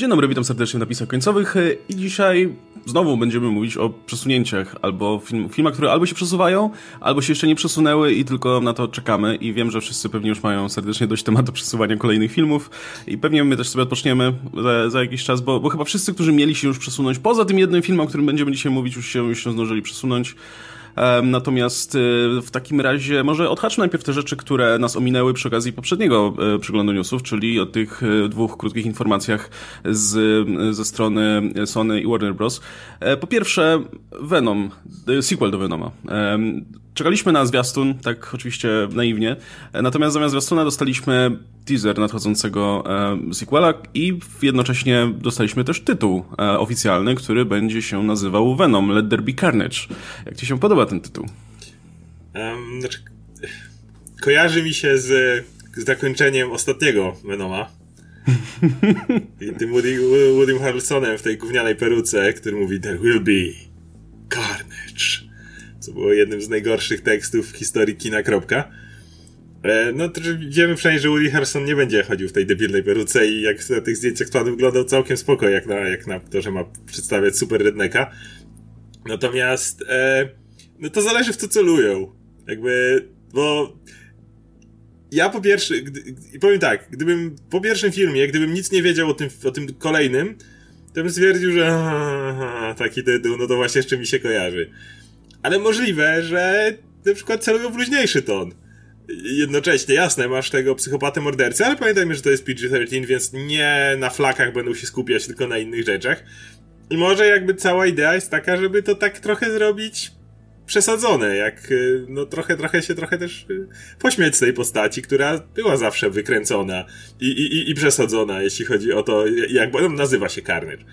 Dzień dobry, witam serdecznie w napisach końcowych e, i dzisiaj znowu będziemy mówić o przesunięciach albo film, filmach, które albo się przesuwają, albo się jeszcze nie przesunęły i tylko na to czekamy i wiem, że wszyscy pewnie już mają serdecznie dość tematu przesuwania kolejnych filmów i pewnie my też sobie odpoczniemy za, za jakiś czas, bo, bo chyba wszyscy, którzy mieli się już przesunąć, poza tym jednym filmem, o którym będziemy dzisiaj mówić, już się, już się zdążyli przesunąć. Natomiast y, w takim razie może odhaczmy najpierw te rzeczy, które nas ominęły przy okazji poprzedniego y, przeglądu newsów, czyli o tych y, dwóch krótkich informacjach z, ze strony Sony i Warner Bros. E, po pierwsze, Venom, sequel do Venoma. Czekaliśmy na zwiastun, tak oczywiście naiwnie, natomiast zamiast zwiastuna dostaliśmy teaser nadchodzącego e, sequela i jednocześnie dostaliśmy też tytuł e, oficjalny, który będzie się nazywał Venom, Let There Be Carnage. Jak ci się podoba ten tytuł? Um, znaczy, kojarzy mi się z, z zakończeniem ostatniego Venoma. I tym Woody, Woodym Harrelsonem w tej gównianej peruce, który mówi There will be carnage co było jednym z najgorszych tekstów w historii kina. Kropka. E, no to wiemy przynajmniej, że Woody Harrison nie będzie chodził w tej debilnej peruce i jak na tych zdjęciach to wyglądał całkiem spoko, jak na, jak na to, że ma przedstawiać super redneka. Natomiast e, no to zależy w co celują. Jakby, bo ja po pierwsze, powiem tak, gdybym po pierwszym filmie, gdybym nic nie wiedział o tym, o tym kolejnym, to bym stwierdził, że aha, taki tytuł, no to właśnie jeszcze mi się kojarzy ale możliwe, że na przykład celują w luźniejszy ton. Jednocześnie, jasne, masz tego psychopatę mordercy, ale pamiętajmy, że to jest PG-13, więc nie na flakach będą się skupiać, tylko na innych rzeczach. I może jakby cała idea jest taka, żeby to tak trochę zrobić przesadzone, jak y, no trochę, trochę się trochę też y, pośmiać z tej postaci, która była zawsze wykręcona i, i, i przesadzona, jeśli chodzi o to, jak bo nazywa się Carnage.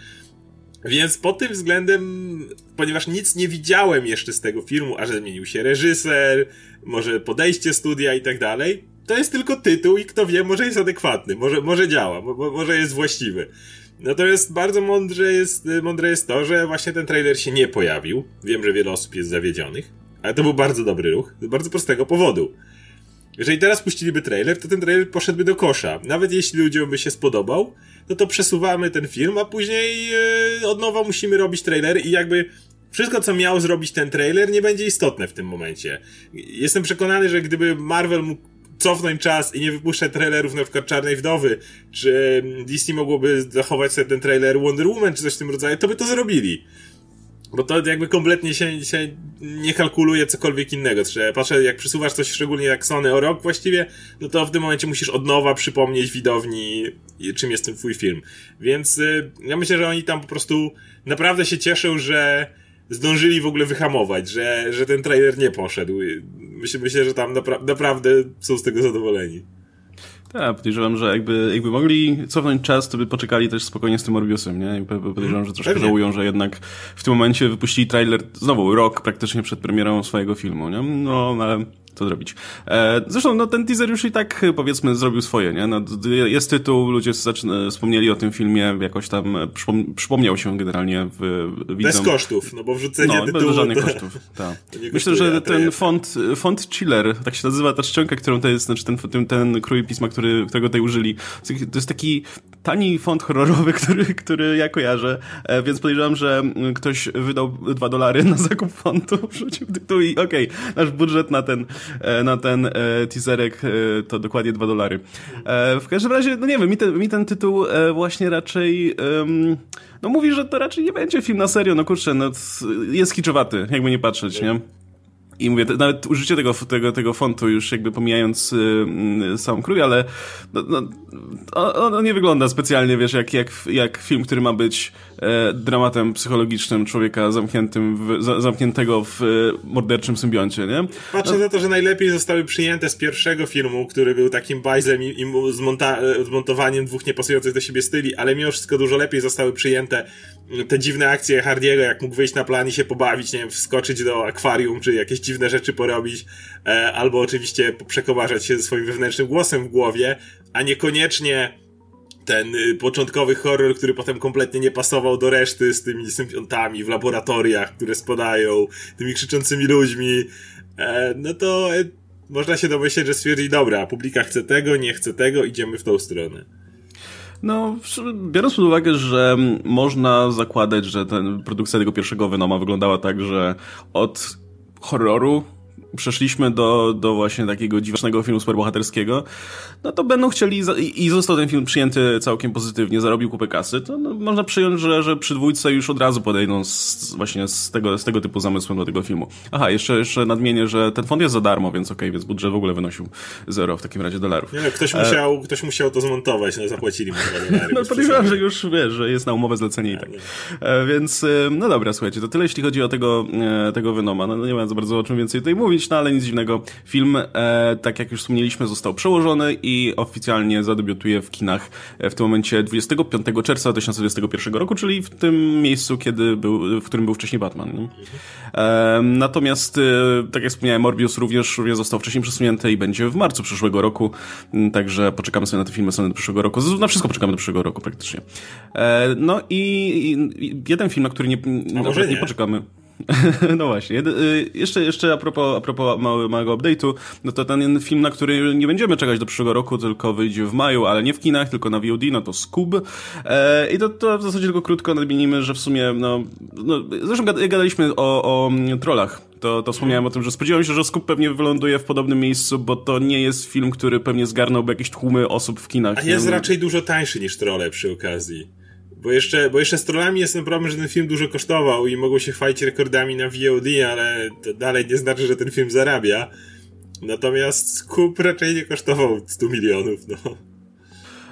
Więc pod tym względem, ponieważ nic nie widziałem jeszcze z tego filmu, a że zmienił się reżyser, może podejście studia i tak dalej, to jest tylko tytuł i kto wie, może jest adekwatny, może, może działa, mo, może jest właściwy. Natomiast bardzo mądre jest, mądre jest to, że właśnie ten trailer się nie pojawił. Wiem, że wiele osób jest zawiedzionych, ale to był bardzo dobry ruch, z bardzo prostego powodu. Jeżeli teraz puściliby trailer, to ten trailer poszedłby do kosza. Nawet jeśli ludziom by się spodobał, no to przesuwamy ten film, a później yy, od nowa musimy robić trailer i jakby wszystko, co miał zrobić ten trailer, nie będzie istotne w tym momencie. Jestem przekonany, że gdyby Marvel mógł cofnąć czas i nie wypuszczać trailerów na przykład Czarnej Wdowy, czy Disney mogłoby zachować sobie ten trailer Wonder Woman, czy coś w tym rodzaju, to by to zrobili. Bo to jakby kompletnie się, się nie kalkuluje cokolwiek innego. Trzeba, patrzę, jak przesuwasz coś, szczególnie jak Sony o rok właściwie, no to w tym momencie musisz od nowa przypomnieć widowni, czym jest ten twój film. Więc y, ja myślę, że oni tam po prostu naprawdę się cieszą, że zdążyli w ogóle wyhamować, że, że ten trailer nie poszedł. Myślę, myślę że tam napra naprawdę są z tego zadowoleni. Tak, podejrzewam, że jakby, jakby mogli cofnąć czas, to by poczekali też spokojnie z tym Morbiusem, nie? Podejrzewam, że troszkę Pewnie. żałują, że jednak w tym momencie wypuścili trailer znowu rok praktycznie przed premierą swojego filmu, nie? No, ale to zrobić. E, zresztą no, ten teaser już i tak powiedzmy zrobił swoje, nie? No, jest tytuł, ludzie wspomnieli o tym filmie, jakoś tam przypom przypomniał się generalnie w, widzom. Bez kosztów, no bo wrzucenie no, tytułu... bez żadnych to, kosztów, tak. Myślę, że ten font, font chiller, tak się nazywa ta czcionka, którą to jest, znaczy ten, ten, ten krój pisma, który, którego tutaj użyli, to jest taki tani font horrorowy, który, który ja kojarzę, e, więc podejrzewam, że ktoś wydał dwa dolary na zakup fontu, wrzucił tytuł i okej, okay, nasz budżet na ten E, na ten e, teaserek e, to dokładnie 2 dolary. W każdym razie, no nie wiem, mi ten, mi ten tytuł właśnie raczej no mówi, że to raczej nie będzie film na serio, no kurczę, no jest kiczowaty, jakby nie patrzeć, nie? I mówię, nawet użycie tego, tego, tego fontu, już jakby pomijając y, sam krój, ale no, no, on nie wygląda specjalnie, wiesz, jak, jak, jak film, który ma być e, dramatem psychologicznym człowieka zamkniętym w, za, zamkniętego w e, morderczym symbioncie, nie? Patrzę no. na to, że najlepiej zostały przyjęte z pierwszego filmu, który był takim bajzem i, i zmonta zmontowaniem dwóch niepasujących do siebie styli, ale mimo wszystko dużo lepiej zostały przyjęte te dziwne akcje Hardiego, jak mógł wyjść na plan i się pobawić, nie wiem, wskoczyć do akwarium, czy jakieś dziwne rzeczy porobić, e, albo oczywiście przekomarzać się ze swoim wewnętrznym głosem w głowie, a niekoniecznie ten y, początkowy horror, który potem kompletnie nie pasował do reszty z tymi symbiontami w laboratoriach, które spadają, tymi krzyczącymi ludźmi, e, no to e, można się domyśleć, że stwierdzi, dobra, publika chce tego, nie chce tego, idziemy w tą stronę. No, biorąc pod uwagę, że można zakładać, że ten, produkcja tego pierwszego Venoma wyglądała tak, że od horroru przeszliśmy do, do właśnie takiego dziwacznego filmu superbohaterskiego, no to będą chcieli, i został ten film przyjęty całkiem pozytywnie, zarobił kupę kasy, to no, można przyjąć, że, że przy dwójce już od razu podejdą z, właśnie z tego, z tego typu zamysłem do tego filmu. Aha, jeszcze, jeszcze nadmienię, że ten fond jest za darmo, więc okej, okay, więc budżet w ogóle wynosił zero w takim razie dolarów. Nie, no, ktoś, e... musiał, ktoś musiał to zmontować, no zapłacili mu dolary. No podejrzewam, że już wiesz, że jest na umowę zlecenie i tak. E, więc, e, no dobra, słuchajcie, to tyle jeśli chodzi o tego, e, tego Venoma. No, no nie ma za bardzo o czym więcej tutaj mówić, no ale nic dziwnego. Film, e, tak jak już wspomnieliśmy, został przełożony i oficjalnie zadebiutuje w kinach w tym momencie 25 czerwca 2021 roku, czyli w tym miejscu, kiedy był, w którym był wcześniej Batman. E, natomiast, e, tak jak wspomniałem, Morbius również, również został wcześniej przesunięty i będzie w marcu przyszłego roku, także poczekamy sobie na te filmy do przyszłego roku. Na wszystko poczekamy do przyszłego roku praktycznie. E, no i, i, jeden film, na który nie, no, nie. nie poczekamy. no właśnie. Y, jeszcze, jeszcze a propos, a propos mały, małego update'u, no to ten film, na który nie będziemy czekać do przyszłego roku, tylko wyjdzie w maju, ale nie w kinach, tylko na VOD, no to Scoob. E, I to, to w zasadzie tylko krótko nadmienimy, że w sumie, no, no zresztą gadaliśmy o, o trollach to, to wspomniałem o tym, że spodziewałem się, że Skup pewnie wyląduje w podobnym miejscu, bo to nie jest film, który pewnie zgarnąłby jakieś tłumy osób w kinach. A jest raczej dużo tańszy niż trole przy okazji. Bo jeszcze, bo jeszcze z trollami jest ten problem, że ten film dużo kosztował i mogą się chwalić rekordami na VOD, ale to dalej nie znaczy, że ten film zarabia. Natomiast Kup raczej nie kosztował 100 milionów, no.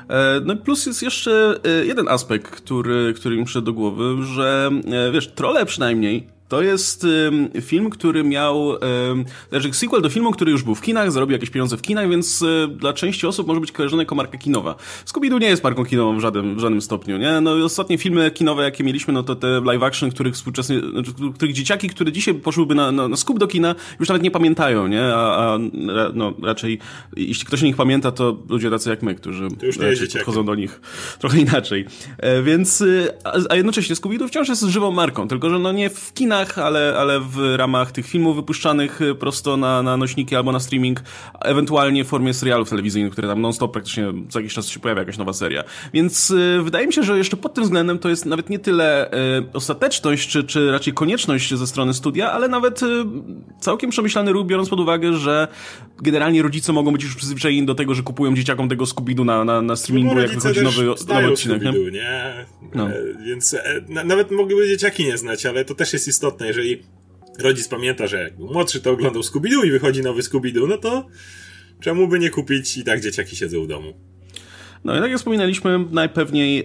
E, no plus jest jeszcze e, jeden aspekt, który, który mi przyszedł do głowy, że e, wiesz, trole przynajmniej to jest um, film, który miał, um, znaczy sequel do filmu, który już był w kinach, zarobił jakieś pieniądze w kinach, więc um, dla części osób może być kojarzony jako marka kinowa. Scooby-Doo nie jest marką kinową w żadnym, w żadnym stopniu, nie? No i ostatnie filmy kinowe, jakie mieliśmy, no to te live action, których współczesnie, znaczy, których dzieciaki, które dzisiaj poszłyby na, na, na Scoob do kina, już nawet nie pamiętają, nie? A, a no, raczej, jeśli ktoś o nich pamięta, to ludzie tacy jak my, którzy podchodzą do nich trochę inaczej. E, więc, a, a jednocześnie Scooby-Doo wciąż jest żywą marką, tylko że no nie w kinach kinach, ale, ale w ramach tych filmów wypuszczanych y, prosto na, na nośniki albo na streaming, ewentualnie w formie serialów telewizyjnych, które tam non-stop praktycznie co jakiś czas się pojawia jakaś nowa seria. Więc y, wydaje mi się, że jeszcze pod tym względem to jest nawet nie tyle y, ostateczność, czy, czy raczej konieczność ze strony studia, ale nawet y, całkiem przemyślany ruch, biorąc pod uwagę, że generalnie rodzice mogą być już przyzwyczajeni do tego, że kupują dzieciakom tego Scooby-Doo na, na, na streamingu, no, jak wychodzi nowy, nowy odcinek. Nie? nie? No. E, więc e, na, nawet mogliby dzieciaki nie znać, ale to też jest istotne istotne, jeżeli rodzic pamięta, że jak był młodszy, to oglądał Scooby-Doo i wychodzi nowy Scooby-Doo, no to czemu by nie kupić i tak dzieciaki siedzą w domu. No i tak jak wspominaliśmy, najpewniej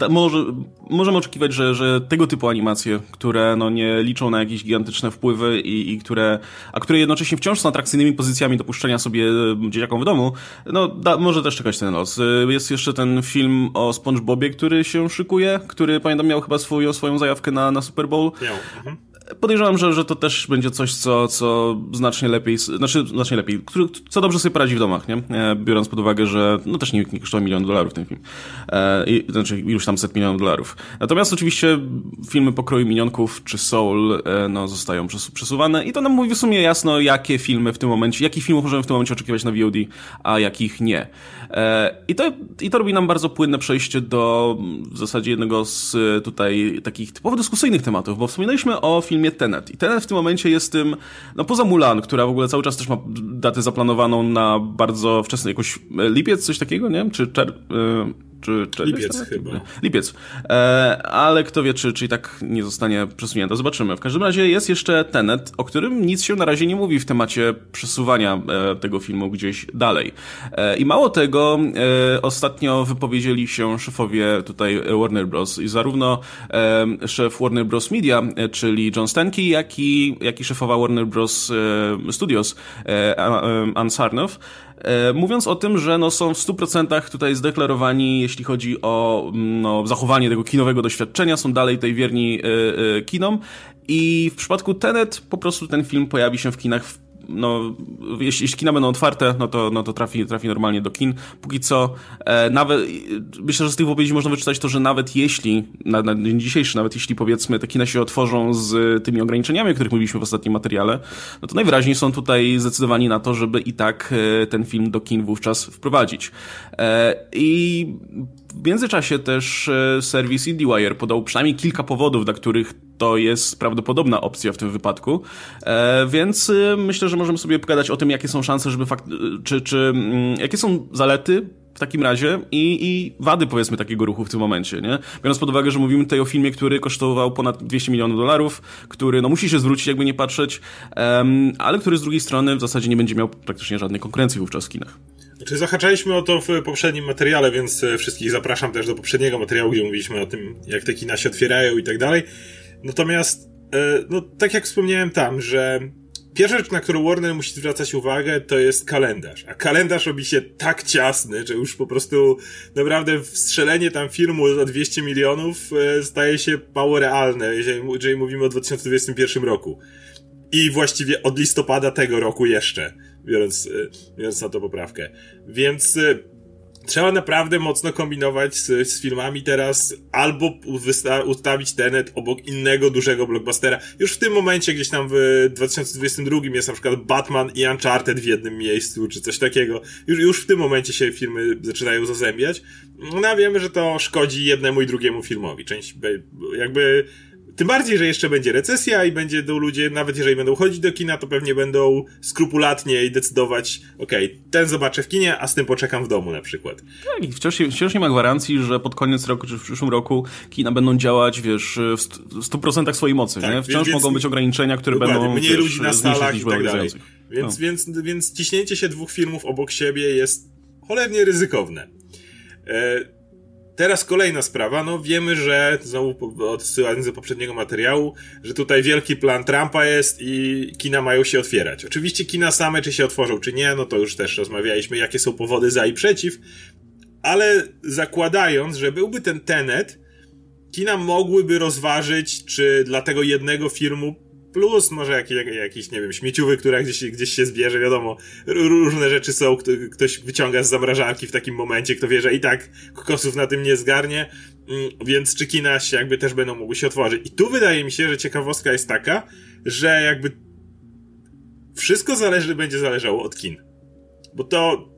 e, może, możemy oczekiwać, że, że tego typu animacje, które no, nie liczą na jakieś gigantyczne wpływy i, i które, a które jednocześnie wciąż są atrakcyjnymi pozycjami do puszczenia sobie e, dzieciakom w domu, no da, może też czekać ten los. E, jest jeszcze ten film o SpongeBobie, który się szykuje, który pamiętam miał chyba swój, swoją zajawkę na, na Super Bowl. Miał. Mhm podejrzewam, że, że to też będzie coś, co, co znacznie lepiej, znaczy znacznie lepiej, który, co dobrze sobie poradzi w domach, nie? E, biorąc pod uwagę, że no też nie, nie kosztował milion dolarów ten film. E, i, znaczy już tam set milionów dolarów. Natomiast oczywiście filmy pokroju minionków czy Soul e, no, zostają przesuwane i to nam mówi w sumie jasno, jakie filmy w tym momencie, jakich filmów możemy w tym momencie oczekiwać na VOD, a jakich nie. E, I to, I to robi nam bardzo płynne przejście do w zasadzie jednego z tutaj takich typowo dyskusyjnych tematów, bo wspominaliśmy o filmie Tenet. I Tenet w tym momencie jest tym, no poza Mulan, która w ogóle cały czas też ma datę zaplanowaną na bardzo wczesny, jakoś e, lipiec, coś takiego, nie wiem, czy czer... Yy czy, czy Lipiec chyba. Lipiec. E, ale kto wie, czy, czy i tak nie zostanie przesunięta. Zobaczymy. W każdym razie jest jeszcze Tenet, o którym nic się na razie nie mówi w temacie przesuwania e, tego filmu gdzieś dalej. E, I mało tego, e, ostatnio wypowiedzieli się szefowie tutaj Warner Bros. I zarówno e, szef Warner Bros. Media, e, czyli John Stanky, jak i, jak i szefowa Warner Bros. Studios, Ann Sarnoff, mówiąc o tym, że no są w 100% tutaj zdeklarowani, jeśli chodzi o mm, no, zachowanie tego kinowego doświadczenia, są dalej tej wierni y, y, kinom. I w przypadku Tenet po prostu ten film pojawi się w kinach w no, jeśli, jeśli kina będą otwarte, no to, no to trafi, trafi normalnie do kin. Póki co, e, nawet, myślę, że z tych wypowiedzi można wyczytać to, że nawet jeśli, na, na dzień dzisiejszy, nawet jeśli powiedzmy te kina się otworzą z tymi ograniczeniami, o których mówiliśmy w ostatnim materiale, no to najwyraźniej są tutaj zdecydowani na to, żeby i tak e, ten film do kin wówczas wprowadzić. E, I w międzyczasie też e, serwis IndieWire podał przynajmniej kilka powodów, dla których to jest prawdopodobna opcja w tym wypadku, e, więc e, myślę, że możemy sobie pogadać o tym, jakie są szanse, żeby fakt, czy, czy mm, jakie są zalety w takim razie i, i wady powiedzmy takiego ruchu w tym momencie, nie? Biorąc pod uwagę, że mówimy tutaj o filmie, który kosztował ponad 200 milionów dolarów, który no musi się zwrócić jakby nie patrzeć, um, ale który z drugiej strony w zasadzie nie będzie miał praktycznie żadnej konkurencji wówczas w kinach. Znaczy, zahaczaliśmy o to w poprzednim materiale, więc e, wszystkich zapraszam też do poprzedniego materiału, gdzie mówiliśmy o tym, jak te kina się otwierają i tak dalej. Natomiast, e, no, tak jak wspomniałem tam, że pierwsza rzecz, na którą Warner musi zwracać uwagę, to jest kalendarz. A kalendarz robi się tak ciasny, że już po prostu naprawdę wstrzelenie tam filmu za 200 milionów e, staje się mało realne, jeżeli, jeżeli mówimy o 2021 roku. I właściwie od listopada tego roku jeszcze biorąc, y, biorąc na to poprawkę. Więc trzeba naprawdę mocno kombinować z, z filmami teraz, albo ustawić Tenet obok innego dużego blockbustera. Już w tym momencie, gdzieś tam w 2022 jest na przykład Batman i Uncharted w jednym miejscu, czy coś takiego. Już, już w tym momencie się filmy zaczynają zazębiać. No a wiemy, że to szkodzi jednemu i drugiemu filmowi. Część jakby tym bardziej, że jeszcze będzie recesja i będzie do ludzie, nawet jeżeli będą chodzić do kina, to pewnie będą skrupulatnie i decydować, okej, okay, ten zobaczę w kinie, a z tym poczekam w domu na przykład. Tak, i wciąż, wciąż nie ma gwarancji, że pod koniec roku czy w przyszłym roku kina będą działać, wiesz, w 100% swojej mocy, tak, nie? Wciąż więc, mogą być ograniczenia, które będą, Mniej wiesz, ludzi na salach i tak dalej. Więc, no. więc, więc ciśnięcie się dwóch filmów obok siebie jest cholernie ryzykowne. E, Teraz kolejna sprawa, no wiemy, że, znowu odsyłając do poprzedniego materiału, że tutaj wielki plan Trumpa jest i kina mają się otwierać. Oczywiście kina same, czy się otworzą, czy nie, no to już też rozmawialiśmy, jakie są powody za i przeciw, ale zakładając, że byłby ten Tenet, kina mogłyby rozważyć, czy dla tego jednego filmu plus może jakiś, jakiś, nie wiem, śmieciowy, która gdzieś, gdzieś się zbierze, wiadomo, różne rzeczy są, ktoś wyciąga z zamrażarki w takim momencie, kto wie, że i tak kokosów na tym nie zgarnie, mm, więc czy kina się jakby też będą mogły się otworzyć. I tu wydaje mi się, że ciekawostka jest taka, że jakby wszystko zależy, będzie zależało od kin. Bo to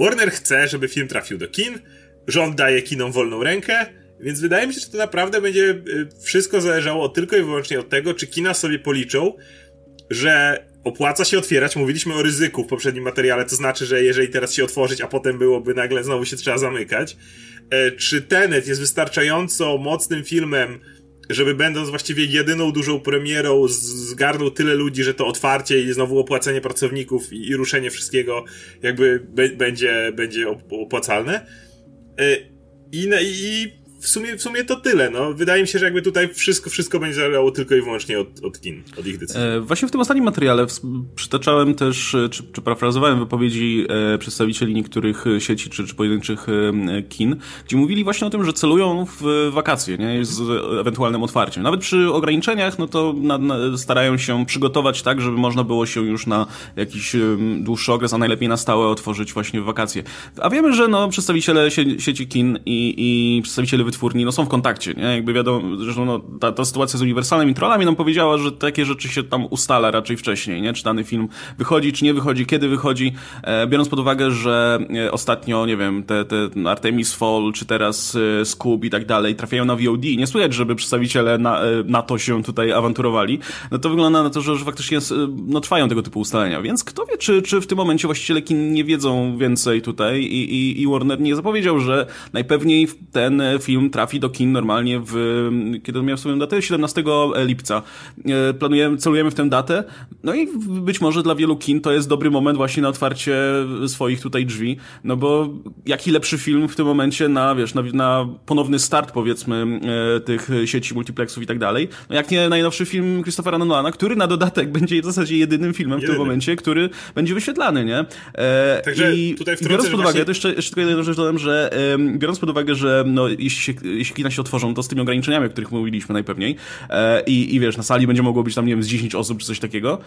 Warner chce, żeby film trafił do kin, rząd daje kinom wolną rękę, więc wydaje mi się, że to naprawdę będzie y, wszystko zależało tylko i wyłącznie od tego, czy kina sobie policzą, że opłaca się otwierać. Mówiliśmy o ryzyku w poprzednim materiale, to znaczy, że jeżeli teraz się otworzyć, a potem byłoby nagle znowu się trzeba zamykać. E, czy Tenet jest wystarczająco mocnym filmem, żeby będąc właściwie jedyną dużą premierą zgarnął tyle ludzi, że to otwarcie i znowu opłacenie pracowników i, i ruszenie wszystkiego jakby będzie, będzie opłacalne. E, I, i w sumie, w sumie to tyle. No. Wydaje mi się, że jakby tutaj wszystko, wszystko będzie zależało tylko i wyłącznie od, od kin, od ich decyzji. E, właśnie w tym ostatnim materiale przytaczałem też, e, czy, czy parafrazowałem wypowiedzi e, przedstawicieli niektórych e, sieci czy, czy pojedynczych e, kin, gdzie mówili właśnie o tym, że celują w wakacje, nie? Z ewentualnym otwarciem. Nawet przy ograniczeniach, no to na, na, starają się przygotować tak, żeby można było się już na jakiś dłuższy okres, a najlepiej na stałe otworzyć właśnie w wakacje. A wiemy, że no, przedstawiciele sie, sieci kin i, i przedstawiciele wytwórni no, są w kontakcie, nie? Jakby wiadomo, zresztą no, ta, ta sytuacja z uniwersalnymi trollami nam powiedziała, że takie rzeczy się tam ustala raczej wcześniej, nie? Czy dany film wychodzi, czy nie wychodzi, kiedy wychodzi, e, biorąc pod uwagę, że e, ostatnio, nie wiem, te, te Artemis Fall, czy teraz e, Scoob i tak dalej trafiają na VOD, nie słychać, żeby przedstawiciele na, e, to się tutaj awanturowali, no to wygląda na to, że, że faktycznie no, trwają tego typu ustalenia, więc kto wie, czy, czy w tym momencie właściciele kin nie wiedzą więcej tutaj i, i, i Warner nie zapowiedział, że najpewniej ten film film trafi do kin normalnie w, kiedy on miał swoją datę? 17 lipca. E, planujemy, celujemy w tę datę, no i być może dla wielu kin to jest dobry moment właśnie na otwarcie swoich tutaj drzwi, no bo jaki lepszy film w tym momencie na, wiesz, na, na ponowny start powiedzmy e, tych sieci multiplexów i tak dalej, no jak nie najnowszy film Christophera Nolana, który na dodatek będzie w zasadzie jedynym filmem w tym momencie, który będzie wyświetlany, nie? E, Także i, tutaj i biorąc pod uwagę, właśnie... to jeszcze, jeszcze tylko jedną rzecz dodam, że e, biorąc pod uwagę, że no, jeśli się, jeśli kina się otworzą, to z tymi ograniczeniami, o których mówiliśmy najpewniej, e, i, i wiesz, na sali będzie mogło być tam, nie wiem, z 10 osób czy coś takiego,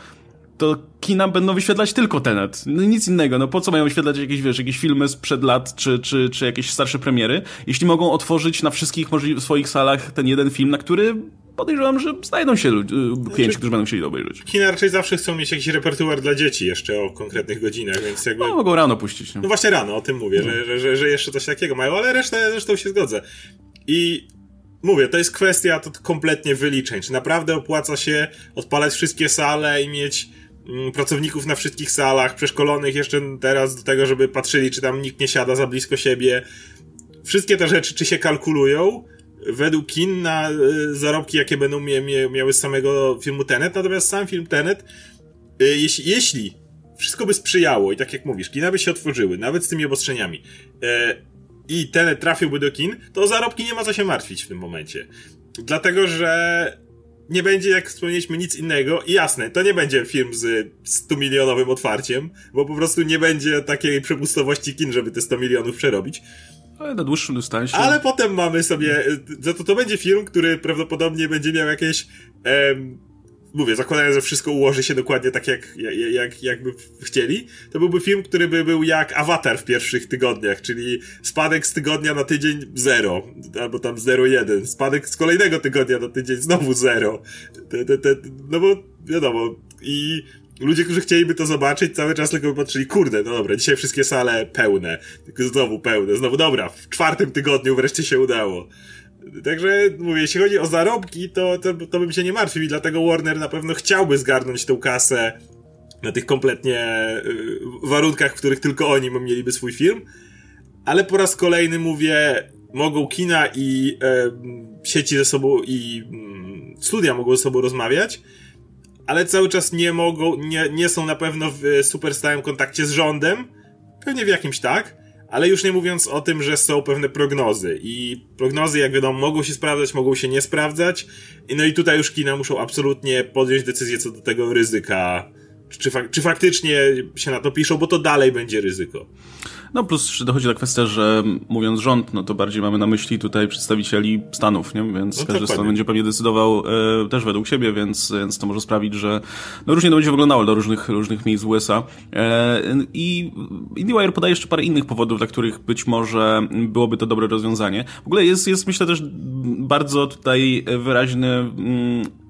to kina będą wyświetlać tylko Tenet. No, nic innego. No po co mają wyświetlać jakieś, wiesz, jakieś filmy sprzed lat, czy, czy, czy jakieś starsze premiery, jeśli mogą otworzyć na wszystkich swoich salach ten jeden film, na który podejrzewam, że znajdą się ludzie, y, klienci, którzy będą chcieli obejrzeć. Kina raczej zawsze chcą mieć jakiś repertuar dla dzieci jeszcze o konkretnych godzinach, więc jakby... No, mogą rano puścić. No, no właśnie rano, o tym mówię, no. że, że, że jeszcze coś takiego mają, ale resztę zresztą się zgodzę. I mówię, to jest kwestia to kompletnie wyliczeń. Czy naprawdę opłaca się odpalać wszystkie sale i mieć mm, pracowników na wszystkich salach, przeszkolonych jeszcze teraz do tego, żeby patrzyli, czy tam nikt nie siada za blisko siebie. Wszystkie te rzeczy, czy się kalkulują, według kin na y, zarobki, jakie będą miały z samego filmu Tenet, natomiast sam film Tenet, y, jeśli, jeśli wszystko by sprzyjało i tak jak mówisz, kina by się otworzyły, nawet z tymi obostrzeniami, y, i Tenet trafiłby do kin, to o zarobki nie ma co się martwić w tym momencie. Dlatego, że nie będzie, jak wspomnieliśmy, nic innego. I jasne, to nie będzie film z 100 milionowym otwarciem, bo po prostu nie będzie takiej przepustowości kin, żeby te 100 milionów przerobić. Ale na dłuższym dystansie. Ale potem mamy sobie, to, to będzie film, który prawdopodobnie będzie miał jakieś, em, mówię, zakładając, że wszystko ułoży się dokładnie tak, jak, jak, jak, jakby chcieli, to byłby film, który by był jak Avatar w pierwszych tygodniach, czyli spadek z tygodnia na tydzień zero, albo tam 0,1, spadek z kolejnego tygodnia na tydzień znowu zero. Te, te, te, no bo wiadomo, i ludzie, którzy chcieliby to zobaczyć, cały czas tylko patrzyli, kurde, no dobra, dzisiaj wszystkie sale pełne, znowu pełne, znowu dobra, w czwartym tygodniu wreszcie się udało. Także mówię, jeśli chodzi o zarobki, to, to, to bym się nie martwił i dlatego Warner na pewno chciałby zgarnąć tą kasę na tych kompletnie y, warunkach, w których tylko oni mieliby swój film. Ale po raz kolejny mówię, mogą kina i e, sieci ze sobą i mm, studia mogą ze sobą rozmawiać, ale cały czas nie mogą, nie, nie są na pewno w super stałym kontakcie z rządem. Pewnie w jakimś tak, ale już nie mówiąc o tym, że są pewne prognozy. I prognozy, jak wiadomo, mogą się sprawdzać, mogą się nie sprawdzać. No i tutaj już kina muszą absolutnie podjąć decyzję co do tego ryzyka. Czy, fak czy faktycznie się na to piszą, bo to dalej będzie ryzyko. No plus dochodzi ta kwestia, że mówiąc rząd, no to bardziej mamy na myśli tutaj przedstawicieli Stanów, nie? Więc no każdy stan będzie pewnie decydował e, też według siebie, więc, więc to może sprawić, że no różnie to będzie wyglądało do różnych, różnych miejsc w USA. E, I IndieWire podaje jeszcze parę innych powodów, dla których być może byłoby to dobre rozwiązanie. W ogóle jest, jest myślę też bardzo tutaj wyraźny mm,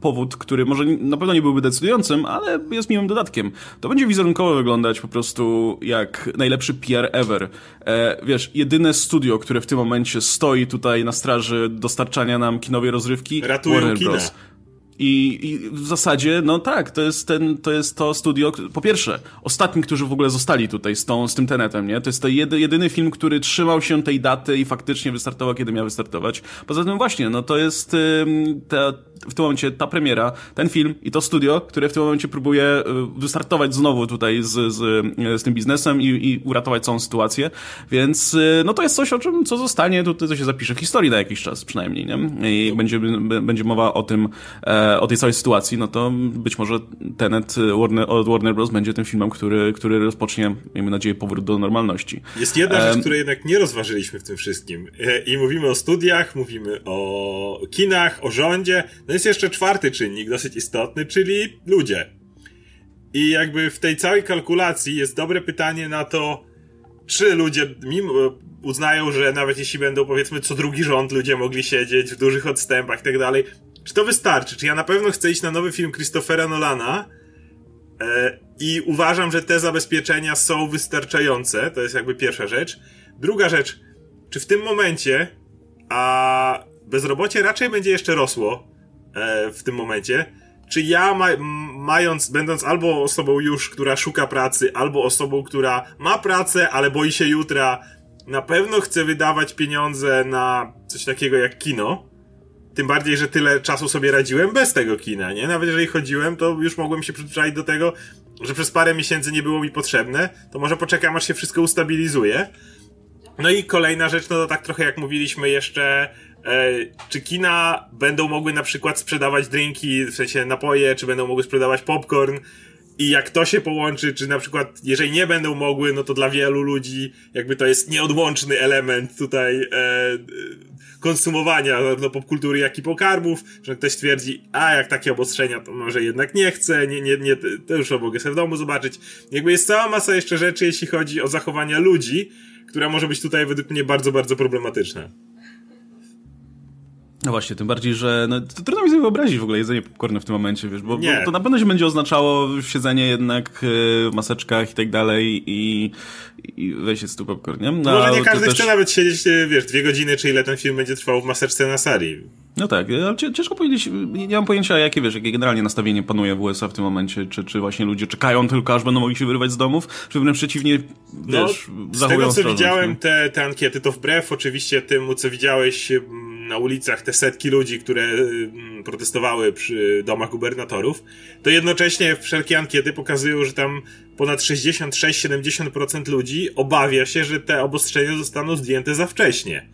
powód, który może na pewno nie byłby decydującym, ale jest miłym dodatkiem. To będzie wizerunkowo wyglądać po prostu jak najlepszy PR ever. E, wiesz, jedyne studio, które w tym momencie stoi tutaj na straży dostarczania nam kinowej rozrywki, Ratują Warner kina. Bros. I, I, w zasadzie, no tak, to jest, ten, to jest to studio, po pierwsze, ostatni, którzy w ogóle zostali tutaj z, tą, z tym Tenetem, nie? To jest to jedy, jedyny film, który trzymał się tej daty i faktycznie wystartował, kiedy miał wystartować. Poza tym właśnie, no to jest ta, w tym momencie ta premiera, ten film i to studio, które w tym momencie próbuje y, wystartować znowu tutaj z, z, z tym biznesem i, i uratować całą sytuację, więc y, no to jest coś, o czym, co zostanie, tutaj to się zapisze w historii na jakiś czas przynajmniej, nie? I będzie, będzie mowa o tym, e, o tej całej sytuacji, no to być może Tenet Warner, od Warner Bros. będzie tym filmem, który, który rozpocznie, miejmy nadzieję, powrót do normalności. Jest jedna rzecz, której jednak nie rozważyliśmy w tym wszystkim. E, I mówimy o studiach, mówimy o kinach, o rządzie. No jest jeszcze czwarty czynnik, dosyć istotny, czyli ludzie. I jakby w tej całej kalkulacji jest dobre pytanie na to, czy ludzie mimo, uznają, że nawet jeśli będą powiedzmy co drugi rząd ludzie mogli siedzieć w dużych odstępach i tak dalej, czy to wystarczy? Czy ja na pewno chcę iść na nowy film Christophera Nolana e, i uważam, że te zabezpieczenia są wystarczające? To jest jakby pierwsza rzecz. Druga rzecz, czy w tym momencie, a bezrobocie raczej będzie jeszcze rosło e, w tym momencie, czy ja ma, mając, będąc albo osobą już, która szuka pracy, albo osobą, która ma pracę, ale boi się jutra, na pewno chcę wydawać pieniądze na coś takiego jak kino, tym bardziej, że tyle czasu sobie radziłem bez tego kina, nie? Nawet jeżeli chodziłem, to już mogłem się przyzwyczaić do tego, że przez parę miesięcy nie było mi potrzebne, to może poczekam, aż się wszystko ustabilizuje. No i kolejna rzecz, no to tak trochę jak mówiliśmy jeszcze, e, czy kina będą mogły na przykład sprzedawać drinki, w sensie napoje, czy będą mogły sprzedawać popcorn I jak to się połączy, czy na przykład, jeżeli nie będą mogły, no to dla wielu ludzi jakby to jest nieodłączny element tutaj e, konsumowania zarówno popkultury, jak i pokarmów, że ktoś twierdzi, a jak takie obostrzenia, to może jednak nie chcę, nie, nie, nie, to już mogę sobie w domu zobaczyć. Jakby jest cała masa jeszcze rzeczy, jeśli chodzi o zachowania ludzi, która może być tutaj według mnie bardzo, bardzo problematyczna. No właśnie, tym bardziej, że no, to trudno mi sobie wyobrazić w ogóle jedzenie popcornu w tym momencie, wiesz, bo, bo to na pewno się będzie oznaczało siedzenie jednak e, w maseczkach i tak dalej i, i wejście z tu popcorn, nie? No, Może nie każdy też... chce nawet siedzieć, e, wiesz, dwie godziny, czy ile ten film będzie trwał w maseczce na sali. No tak, ale ciężko powiedzieć, nie mam pojęcia jakie, wiesz, jakie generalnie nastawienie panuje w USA w tym momencie, czy, czy właśnie ludzie czekają tylko, aż będą mogli się wyrywać z domów, czy wręcz przeciwnie, no, wiesz, no, Z tego, co widziałem, te, te ankiety, to wbrew oczywiście temu, co widziałeś na ulicach, te setki ludzi, które mm, protestowały przy domach gubernatorów, to jednocześnie wszelkie ankiety pokazują, że tam ponad 66-70% ludzi obawia się, że te obostrzenia zostaną zdjęte za wcześnie.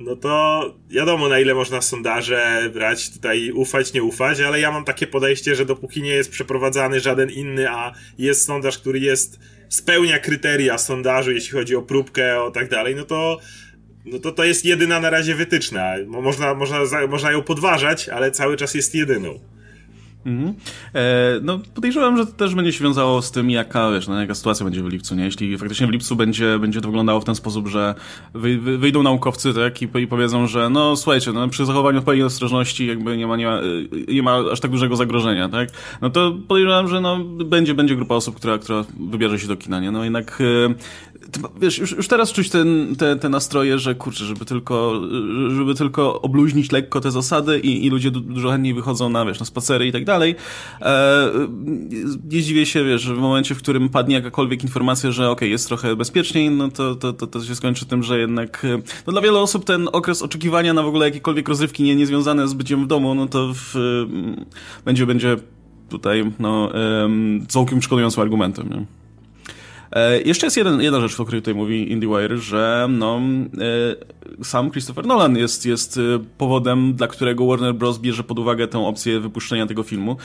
No to wiadomo, na ile można sondaże brać, tutaj ufać, nie ufać, ale ja mam takie podejście, że dopóki nie jest przeprowadzany żaden inny, a jest sondaż, który jest, spełnia kryteria sondażu, jeśli chodzi o próbkę, o tak dalej, no to no to to jest jedyna na razie wytyczna. Można, można, można ją podważać, ale cały czas jest jedyną. Mhm. E, no podejrzewam, że to też będzie się wiązało z tym, jaka, wiesz, no, jaka sytuacja będzie w lipcu, nie? Jeśli faktycznie w lipcu będzie, będzie to wyglądało w ten sposób, że wy, wy, wyjdą naukowcy, tak, i, i, powiedzą, że no słuchajcie, no, przy zachowaniu odpowiedniej ostrożności jakby nie ma, nie, ma, nie ma aż tak dużego zagrożenia, tak? No to podejrzewam, że no, będzie, będzie grupa osób, która, która wybierze się do kina, nie? No jednak e, wiesz, już, już teraz czuć ten, te, te nastroje, że kurczę, żeby tylko, żeby tylko obluźnić lekko te zasady i, i ludzie dużo chętniej wychodzą na, wiesz, na spacery i tak dalej. E, nie dziwię się, wiesz, w momencie, w którym padnie jakakolwiek informacja, że okej, okay, jest trochę bezpieczniej, no to, to, to, to się skończy tym, że jednak, no dla wielu osób ten okres oczekiwania na w ogóle jakiekolwiek rozrywki nie, niezwiązane z byciem w domu, no to w, będzie, będzie tutaj, no, całkiem przekonującym argumentem, nie? E, jeszcze jest jeden, jedna rzecz, o której tutaj mówi IndieWire, że no, e, sam Christopher Nolan jest, jest e, powodem, dla którego Warner Bros. bierze pod uwagę tę opcję wypuszczenia tego filmu,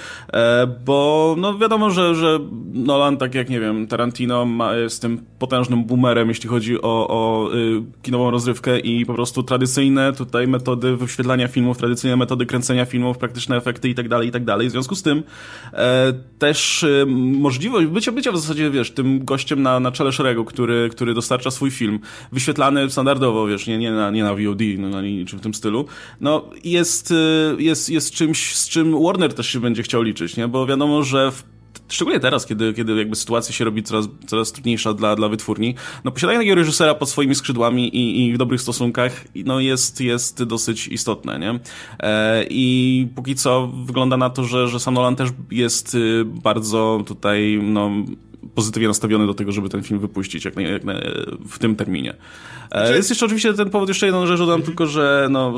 bo no wiadomo, że, że Nolan, tak jak nie wiem, Tarantino ma, jest tym potężnym boomerem, jeśli chodzi o, o kinową rozrywkę i po prostu tradycyjne tutaj metody wyświetlania filmów, tradycyjne metody kręcenia filmów, praktyczne efekty i tak dalej, i tak dalej. W związku z tym też możliwość bycia, bycia w zasadzie, wiesz, tym gościem na, na czele szeregu, który, który dostarcza swój film, wyświetlany standardowo, wiesz, nie, nie, na, nie na VOD, no, czy w tym stylu, no jest, y, jest, jest czymś, z czym Warner też się będzie chciał liczyć, nie? Bo wiadomo, że w szczególnie teraz, kiedy, kiedy jakby sytuacja się robi coraz, coraz trudniejsza dla, dla wytwórni, no posiadanie takiego reżysera pod swoimi skrzydłami i, i w dobrych stosunkach, no jest, jest dosyć istotne, nie? E, I póki co wygląda na to, że, że sam Nolan też jest y, bardzo tutaj, no, pozytywnie nastawiony do tego, żeby ten film wypuścić jak, na, jak na, w tym terminie. Znaczy... Jest jeszcze oczywiście ten powód, jeszcze jedną rzecz dodam, mhm. tylko że no,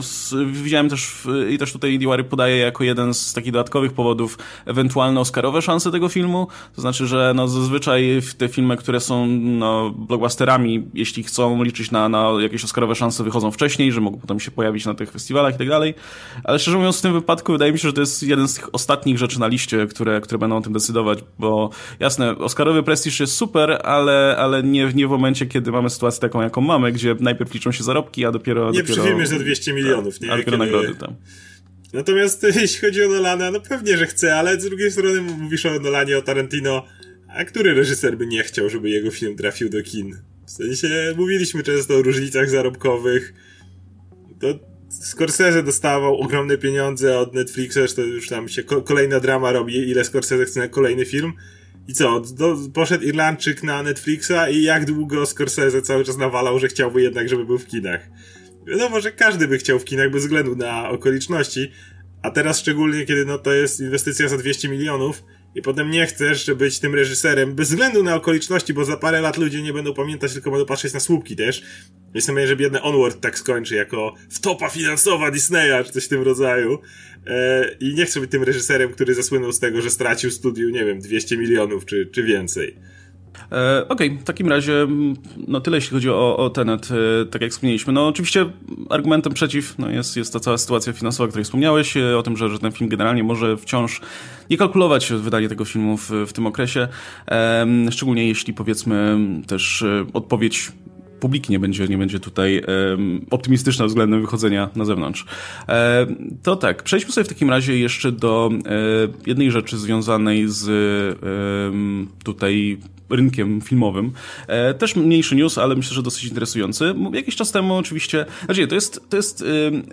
widziałem też w, i też tutaj Indiewary podaje jako jeden z takich dodatkowych powodów ewentualne Oscarowe szanse tego filmu. To znaczy, że no, zazwyczaj te filmy, które są no, blockbusterami, jeśli chcą liczyć na, na jakieś Oscarowe szanse, wychodzą wcześniej, że mogą potem się pojawić na tych festiwalach i tak dalej. Ale szczerze mówiąc, w tym wypadku wydaje mi się, że to jest jeden z tych ostatnich rzeczy na liście, które, które będą o tym decydować, bo jasne, Oscarowy prestiż jest super, ale, ale nie, nie w momencie, kiedy mamy sytuację taką, jaką mamy, gdzie najpierw liczą się zarobki, a dopiero... Nie dopiero, przy filmie za 200 milionów, nie? A dopiero kiedy... nagrody tam. Natomiast jeśli chodzi o Nolana, no pewnie, że chce, ale z drugiej strony mówisz o Nolanie, o Tarantino, a który reżyser by nie chciał, żeby jego film trafił do kin? W sensie, mówiliśmy często o różnicach zarobkowych, to Scorsese dostawał ogromne pieniądze od Netflixa, to już tam się kolejna drama robi, ile Scorsese chce na kolejny film. I co, do, poszedł Irlandczyk na Netflixa i jak długo Scorsese cały czas nawalał, że chciałby jednak, żeby był w kinach. Wiadomo, że każdy by chciał w kinach bez względu na okoliczności, a teraz szczególnie, kiedy no to jest inwestycja za 200 milionów, i potem nie chcesz być tym reżyserem, bez względu na okoliczności, bo za parę lat ludzie nie będą pamiętać, tylko będą patrzeć na słupki też. Jestem nadzieję, że biedny Onward tak skończy, jako wtopa finansowa Disneya, czy coś w tym rodzaju. E, I nie chcę być tym reżyserem, który zasłynął z tego, że stracił studiu, nie wiem, 200 milionów, czy, czy więcej. E, Okej, okay. w takim razie no tyle jeśli chodzi o, o Tenet, e, tak jak wspomnieliśmy. No oczywiście argumentem przeciw no, jest, jest ta cała sytuacja finansowa, o której wspomniałeś, o tym, że, że ten film generalnie może wciąż nie kalkulować wydanie tego filmu w, w tym okresie, szczególnie jeśli powiedzmy też odpowiedź publiki nie będzie, nie będzie tutaj um, optymistyczna względem wychodzenia na zewnątrz. E, to tak, przejdźmy sobie w takim razie jeszcze do e, jednej rzeczy związanej z e, tutaj rynkiem filmowym. E, też mniejszy news, ale myślę, że dosyć interesujący. Jakiś czas temu oczywiście, znaczy to jest, to jest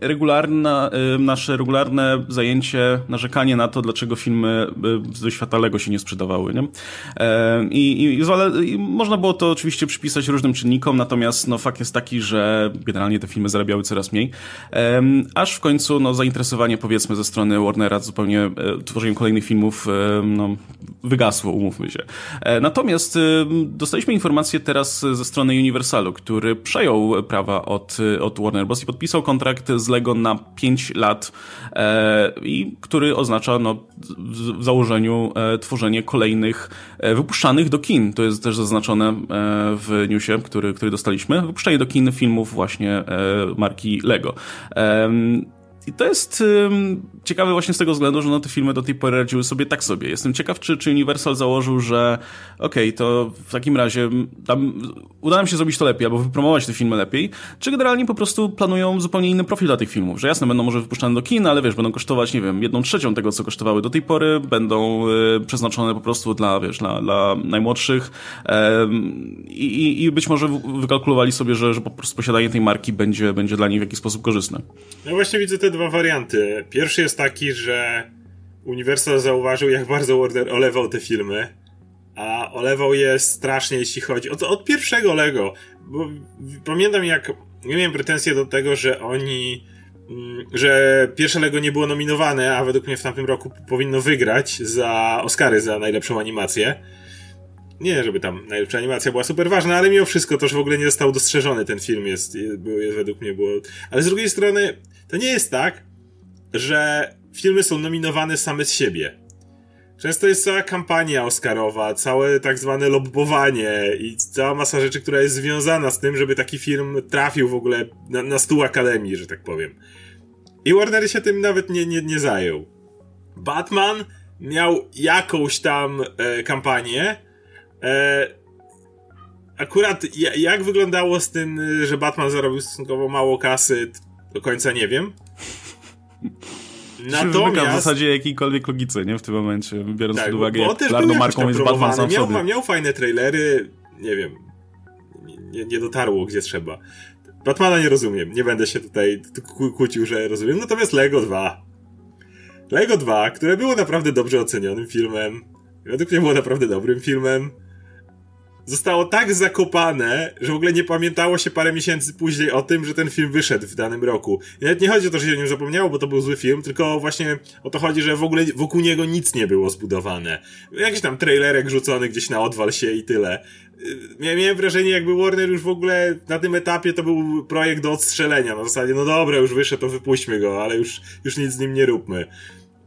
regularna, nasze regularne zajęcie, narzekanie na to, dlaczego filmy ze świata Lego się nie sprzedawały. Nie? E, I, i, i, można było to oczywiście przypisać różnym czynnikom, natomiast no, fakt jest taki, że generalnie te filmy zarabiały coraz mniej. Aż w końcu no, zainteresowanie powiedzmy ze strony Warnera zupełnie e, tworzeniem kolejnych filmów no, wygasło, umówmy się. Natomiast Natomiast y, dostaliśmy informację teraz ze strony Universalu, który przejął prawa od, od Warner Bros. i podpisał kontrakt z Lego na 5 lat e, i który oznacza no, w założeniu e, tworzenie kolejnych e, wypuszczanych do kin. To jest też zaznaczone w newsie, który, który dostaliśmy. Wypuszczanie do kin filmów właśnie marki Lego. I to jest um, ciekawe właśnie z tego względu, że no, te filmy do tej pory radziły sobie tak sobie. Jestem ciekaw, czy, czy Universal założył, że okej, okay, to w takim razie tam, uda nam się zrobić to lepiej, albo wypromować te filmy lepiej, czy generalnie po prostu planują zupełnie inny profil dla tych filmów, że jasne, będą może wypuszczane do kina, ale wiesz, będą kosztować, nie wiem, jedną trzecią tego, co kosztowały do tej pory, będą y, przeznaczone po prostu dla, wiesz, dla, dla najmłodszych y, i, i być może wykalkulowali sobie, że, że po prostu posiadanie tej marki będzie, będzie dla nich w jakiś sposób korzystne. No właśnie widzę te dwa warianty. Pierwszy jest taki, że Universal zauważył, jak bardzo Warner olewał te filmy, a olewał je strasznie, jeśli chodzi od, od pierwszego Lego. Bo pamiętam, jak nie miałem pretensje do tego, że oni mm, że pierwsze Lego nie było nominowane, a według mnie w tamtym roku powinno wygrać za Oscary za najlepszą animację. Nie, żeby tam najlepsza animacja była super ważna, ale mimo wszystko to, że w ogóle nie został dostrzeżony ten film jest, jest, jest według mnie było... Ale z drugiej strony, to nie jest tak, że filmy są nominowane same z siebie. Często jest cała kampania Oscarowa, całe tak zwane lobbowanie i cała masa rzeczy, która jest związana z tym, żeby taki film trafił w ogóle na, na stół Akademii, że tak powiem. I Warner się tym nawet nie, nie, nie zajął. Batman miał jakąś tam e, kampanię, E, akurat jak wyglądało z tym, że Batman zarobił stosunkowo mało kasy, do końca nie wiem. Natomiast... w zasadzie jakiejkolwiek logice, nie? W tym momencie, biorąc tak, pod uwagę, jak popularną marką jest Batman sam miał, sobie. miał fajne trailery, nie wiem, nie, nie dotarło gdzie trzeba. Batmana nie rozumiem, nie będę się tutaj kłócił, że rozumiem. Natomiast Lego 2. Lego 2, które było naprawdę dobrze ocenionym filmem, według mnie było naprawdę dobrym filmem, zostało tak zakopane, że w ogóle nie pamiętało się parę miesięcy później o tym, że ten film wyszedł w danym roku. I nawet nie chodzi o to, że się o nim zapomniało, bo to był zły film, tylko właśnie o to chodzi, że w ogóle wokół niego nic nie było zbudowane. Jakiś tam trailerek rzucony gdzieś na odwal się i tyle. Miałem wrażenie, jakby Warner już w ogóle na tym etapie to był projekt do odstrzelenia. Na zasadzie, no dobra, już wyszedł, to wypuśćmy go, ale już, już nic z nim nie róbmy.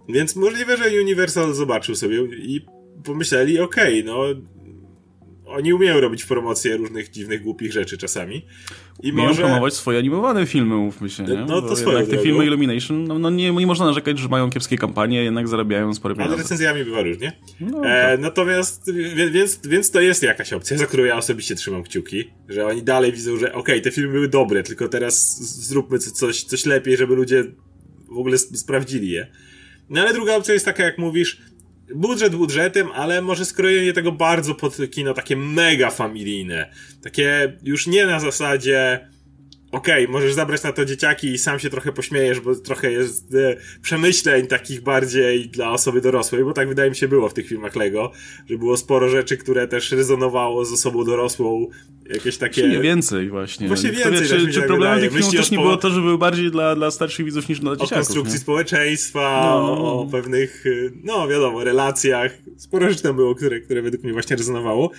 Więc możliwe, że Universal zobaczył sobie i pomyśleli, okej, okay, no oni umieją robić promocję różnych dziwnych, głupich rzeczy czasami. I umieją może... promować swoje animowane filmy, mówmy się, nie? No to swoje. Te filmy Illumination, no, no nie, nie można narzekać, że mają kiepskie kampanie, jednak zarabiają spore pieniądze. Ale recenzjami bywa różnie. No, e, tak. natomiast, więc, więc to jest jakaś opcja, za którą ja osobiście trzymam kciuki, że oni dalej widzą, że okej, okay, te filmy były dobre, tylko teraz zróbmy coś, coś lepiej, żeby ludzie w ogóle sprawdzili je. No ale druga opcja jest taka, jak mówisz, budżet budżetem, ale może skrojenie tego bardzo pod kino takie mega familijne. Takie już nie na zasadzie okej, okay, możesz zabrać na to dzieciaki i sam się trochę pośmiejesz, bo trochę jest e, przemyśleń takich bardziej dla osoby dorosłej, bo tak wydaje mi się było w tych filmach Lego, że było sporo rzeczy, które też rezonowało z osobą dorosłą, jakieś takie... Nie więcej właśnie. Właśnie więcej. Czy, czy tak problemem tych filmów też nie było to, że były bardziej dla, dla starszych widzów niż dla dzieciaków. O konstrukcji nie? społeczeństwa, no. o pewnych, no wiadomo, relacjach. Sporo rzeczy tam było, które, które według mnie właśnie rezonowało.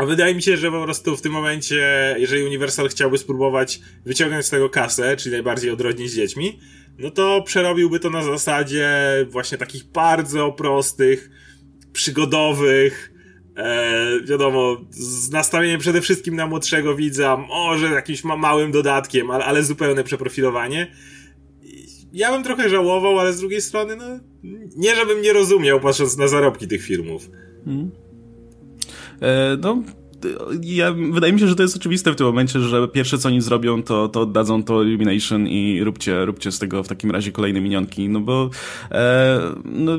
A wydaje mi się, że po prostu w tym momencie, jeżeli Universal chciałby spróbować wyciągnąć z tego kasę, czyli najbardziej odrodnić z dziećmi, no to przerobiłby to na zasadzie właśnie takich bardzo prostych, przygodowych, E, wiadomo, z nastawieniem przede wszystkim na młodszego widza, może jakimś ma małym dodatkiem, ale, ale zupełne przeprofilowanie. Ja bym trochę żałował, ale z drugiej strony, no, nie żebym nie rozumiał, patrząc na zarobki tych filmów. Hmm. E, no, ja, wydaje mi się, że to jest oczywiste w tym momencie, że pierwsze co oni zrobią, to, to oddadzą to Illumination i róbcie, róbcie z tego w takim razie kolejne minionki, no bo e, no,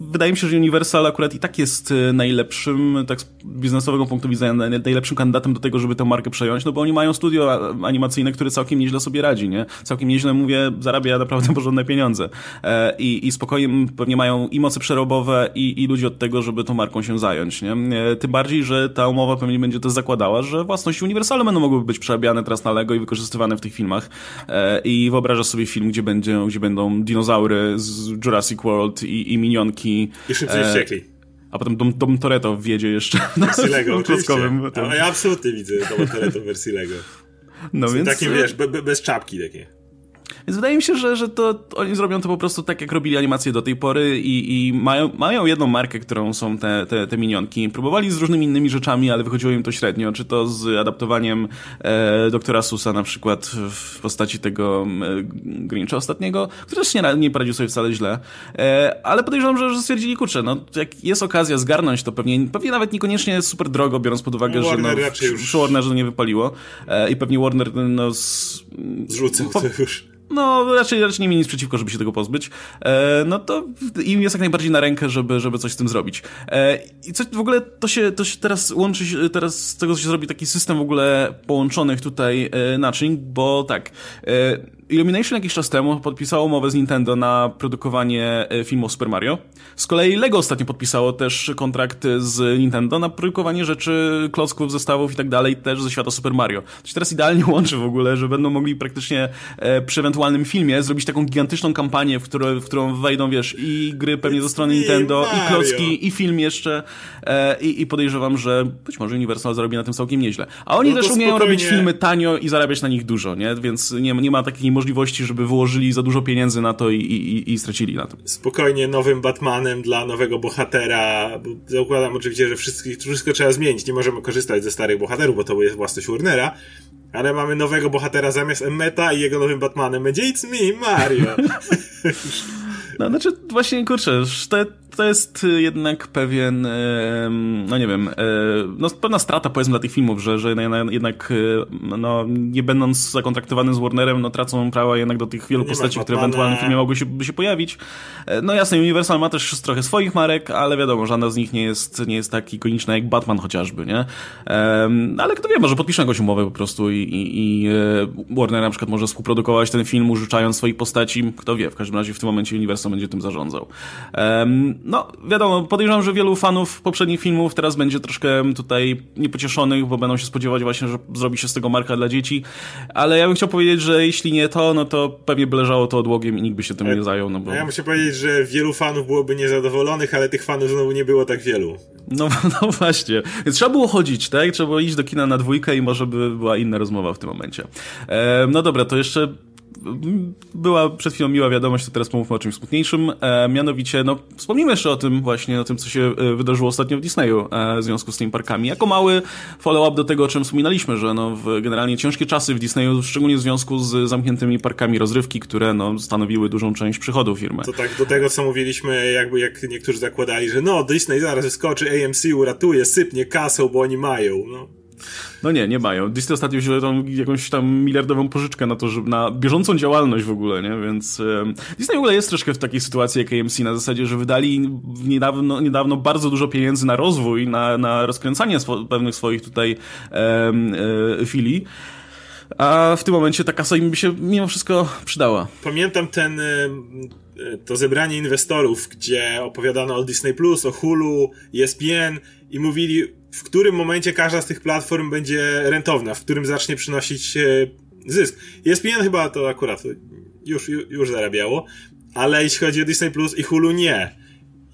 wydaje mi się, że Universal akurat i tak jest e, najlepszym, tak z biznesowego punktu widzenia, najlepszym kandydatem do tego, żeby tę markę przejąć, no bo oni mają studio animacyjne, które całkiem nieźle sobie radzi, nie? Całkiem nieźle, mówię, zarabia naprawdę porządne pieniądze. E, i, I spokojnie pewnie mają i moce przerobowe, i, i ludzi od tego, żeby tą marką się zająć, nie? E, tym bardziej, że ta umowa pewnie będzie to zakładała, że własności uniwersalne będą mogły być przerabiane teraz na Lego i wykorzystywane w tych filmach. E, I wyobrażasz sobie film, gdzie, będzie, gdzie będą dinozaury z Jurassic World i, i minionki. I szybciej e, wściekli. A potem Dom, Dom Toretto wjedzie jeszcze na wersji Lego, oczywiście. A ja absolutnie widzę Dom Toretto w wersji Lego. No więc... Takim, wiesz, be, be, bez czapki takie. Więc wydaje mi się, że, że to oni zrobią to po prostu tak, jak robili animacje do tej pory i, i mają, mają jedną markę, którą są te, te, te minionki. Próbowali z różnymi innymi rzeczami, ale wychodziło im to średnio. Czy to z adaptowaniem e, doktora Susa na przykład w postaci tego e, Grincha ostatniego, który też nie, nie poradził sobie wcale źle. E, ale podejrzewam, że, że stwierdzili, kurczę, no jak jest okazja zgarnąć to pewnie, pewnie nawet niekoniecznie super drogo, biorąc pod uwagę, Warner że no, przy, już... przy Warnerze nie wypaliło e, i pewnie Warner no, z, zrzucał po, to już no raczej, raczej nie mieli nic przeciwko, żeby się tego pozbyć, e, no to im jest jak najbardziej na rękę, żeby, żeby coś z tym zrobić. E, I co w ogóle to się, to się teraz łączy, teraz z tego się zrobi taki system w ogóle połączonych tutaj e, naczyń, bo tak, e, Illumination jakiś czas temu podpisało umowę z Nintendo na produkowanie e, filmu Super Mario. Z kolei Lego ostatnio podpisało też kontrakt z Nintendo na produkowanie rzeczy, klocków, zestawów i tak dalej, też ze świata Super Mario. To się teraz idealnie łączy w ogóle, że będą mogli praktycznie e, przy ewentualnym filmie zrobić taką gigantyczną kampanię, w, które, w którą wejdą, wiesz, i gry pewnie ze strony Nintendo, i klocki, i film jeszcze. E, i, I podejrzewam, że być może Universal zarobi na tym całkiem nieźle. A oni no też umieją spokojnie... robić filmy tanio i zarabiać na nich dużo, nie? Więc nie, nie ma takiej możliwości, żeby wyłożyli za dużo pieniędzy na to i, i, i stracili na tym. Spokojnie nowym Batmanem dla nowego bohatera, bo zakładam oczywiście, że wszystko, wszystko trzeba zmienić, nie możemy korzystać ze starych bohaterów, bo to jest własność Warnera, ale mamy nowego bohatera zamiast Emmeta i jego nowym Batmanem będzie It's me, Mario. No, znaczy, właśnie, kurczę, to, to jest jednak pewien, no nie wiem, e, no pewna strata powiedzmy dla tych filmów, że, że jednak, e, no, nie będąc zakontraktowanym z Warnerem, no tracą prawa jednak do tych wielu nie postaci, które ewentualnie w filmie mogły się, by się pojawić. E, no jasne, Universal ma też trochę swoich marek, ale wiadomo, żadna z nich nie jest, nie jest tak ikoniczna jak Batman chociażby, nie? Ale kto wie, może podpiszą jakąś umowę po prostu i, i, i Warner na przykład może współprodukować ten film, użyczając swoich postaci, kto wie, w każdym razie w tym momencie Universal będzie tym zarządzał. No, wiadomo, podejrzewam, że wielu fanów poprzednich filmów teraz będzie troszkę tutaj niepocieszonych, bo będą się spodziewać właśnie, że zrobi się z tego marka dla dzieci, ale ja bym chciał powiedzieć, że jeśli nie to, no to pewnie by leżało to odłogiem i nikt by się tym nie zajął. No bo... Ja muszę powiedzieć, że wielu fanów byłoby niezadowolonych, ale tych fanów znowu nie było tak wielu. No, no właśnie. Więc trzeba było chodzić, tak? Trzeba było iść do kina na dwójkę i może by była inna rozmowa w tym momencie. E, no dobra, to jeszcze była przed chwilą miła wiadomość, to teraz pomówmy o czymś smutniejszym. E, mianowicie, no, wspomnimy jeszcze o tym właśnie, o tym, co się e, wydarzyło ostatnio w Disneyu e, w związku z tymi parkami. Jako mały follow-up do tego, o czym wspominaliśmy, że no, w generalnie ciężkie czasy w Disneyu, szczególnie w związku z zamkniętymi parkami rozrywki, które no, stanowiły dużą część przychodów firmy. To tak do tego, co mówiliśmy, jakby jak niektórzy zakładali, że no, Disney zaraz wyskoczy, AMC uratuje, sypnie kasą, bo oni mają. No. No nie, nie mają. Disney ostatnio wzięły tą jakąś tam miliardową pożyczkę na to, żeby na bieżącą działalność w ogóle, nie? Więc Disney w ogóle jest troszkę w takiej sytuacji jak AMC na zasadzie, że wydali niedawno, niedawno bardzo dużo pieniędzy na rozwój, na, na rozkręcanie swo pewnych swoich tutaj e, filii. A w tym momencie ta kasa im by się mimo wszystko przydała. Pamiętam ten to zebranie inwestorów, gdzie opowiadano o Disney o Hulu, ESPN i mówili, w którym momencie każda z tych platform będzie rentowna, w którym zacznie przynosić e, zysk. ESPN chyba to akurat już, już zarabiało, ale jeśli chodzi o Disney Plus i Hulu nie.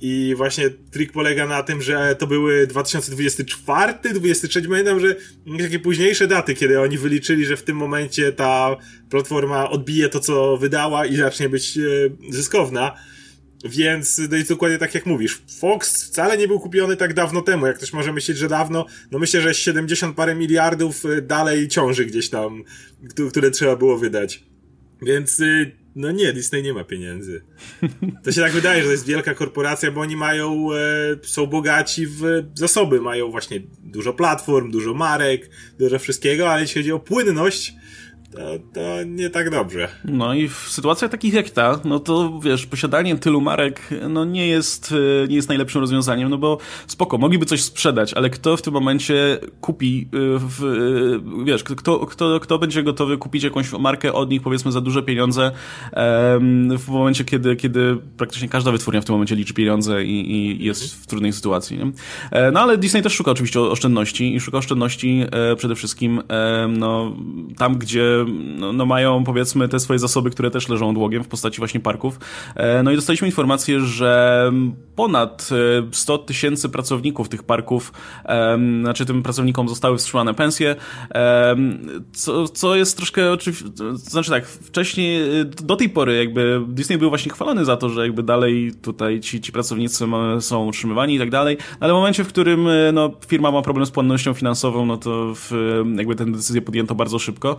I właśnie trik polega na tym, że to były 2024, 2023, pamiętam, że takie późniejsze daty, kiedy oni wyliczyli, że w tym momencie ta platforma odbije to, co wydała i zacznie być e, zyskowna. Więc to jest dokładnie tak jak mówisz. Fox wcale nie był kupiony tak dawno temu. Jak ktoś może myśleć, że dawno, no myślę, że 70 parę miliardów y, dalej ciąży gdzieś tam, które trzeba było wydać. Więc y, no nie, Disney nie ma pieniędzy. To się tak wydaje, że to jest wielka korporacja, bo oni mają, e, są bogaci w zasoby, mają właśnie dużo platform, dużo marek, dużo wszystkiego, ale jeśli chodzi o płynność, to, to nie tak dobrze. No i w sytuacjach takich jak ta, no to wiesz, posiadanie tylu marek no nie jest, e, nie jest najlepszym rozwiązaniem, no bo spoko, mogliby coś sprzedać, ale kto w tym momencie kupi, e, w, e, wiesz, kto, kto, kto będzie gotowy kupić jakąś markę od nich, powiedzmy, za duże pieniądze w momencie, kiedy, kiedy praktycznie każda wytwórnia w tym momencie liczy pieniądze i, i jest w trudnej sytuacji. Nie? No ale Disney też szuka oczywiście oszczędności i szuka oszczędności przede wszystkim no, tam, gdzie no, no, mają powiedzmy te swoje zasoby, które też leżą odłogiem w postaci właśnie parków. E, no i dostaliśmy informację, że ponad 100 e, tysięcy pracowników tych parków, znaczy tym pracownikom zostały wstrzymane pensje, co, co jest troszkę oczywiście, znaczy tak, wcześniej, e, do tej pory jakby Disney był właśnie chwalony za to, że jakby dalej tutaj ci, ci pracownicy są utrzymywani i tak dalej, ale w momencie, w którym no, firma ma problem z płynnością finansową, no to w, jakby tę decyzję podjęto bardzo szybko.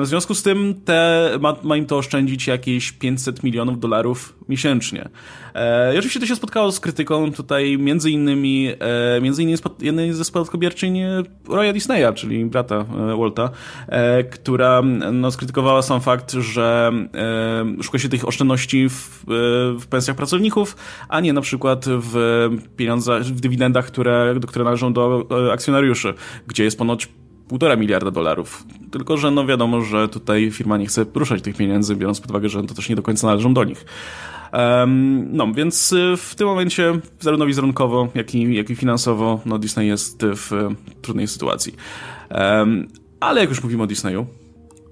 W związku z tym te, ma, ma im to oszczędzić jakieś 500 milionów dolarów miesięcznie. E, I oczywiście to się spotkało z krytyką tutaj między innymi, e, między innymi jednej ze spadkobierczyń Roya Disneya, czyli brata e, Walta, e, która no, skrytykowała sam fakt, że e, szuka się tych oszczędności w, e, w pensjach pracowników, a nie na przykład w pieniądzach, w dywidendach, które, które należą do e, akcjonariuszy, gdzie jest ponoć półtora miliarda dolarów. Tylko, że no wiadomo, że tutaj firma nie chce ruszać tych pieniędzy, biorąc pod uwagę, że to też nie do końca należą do nich. Um, no, więc y, w tym momencie zarówno wizerunkowo, jak i, jak i finansowo no Disney jest w trudnej sytuacji. Um, ale jak już mówimy o Disneyu,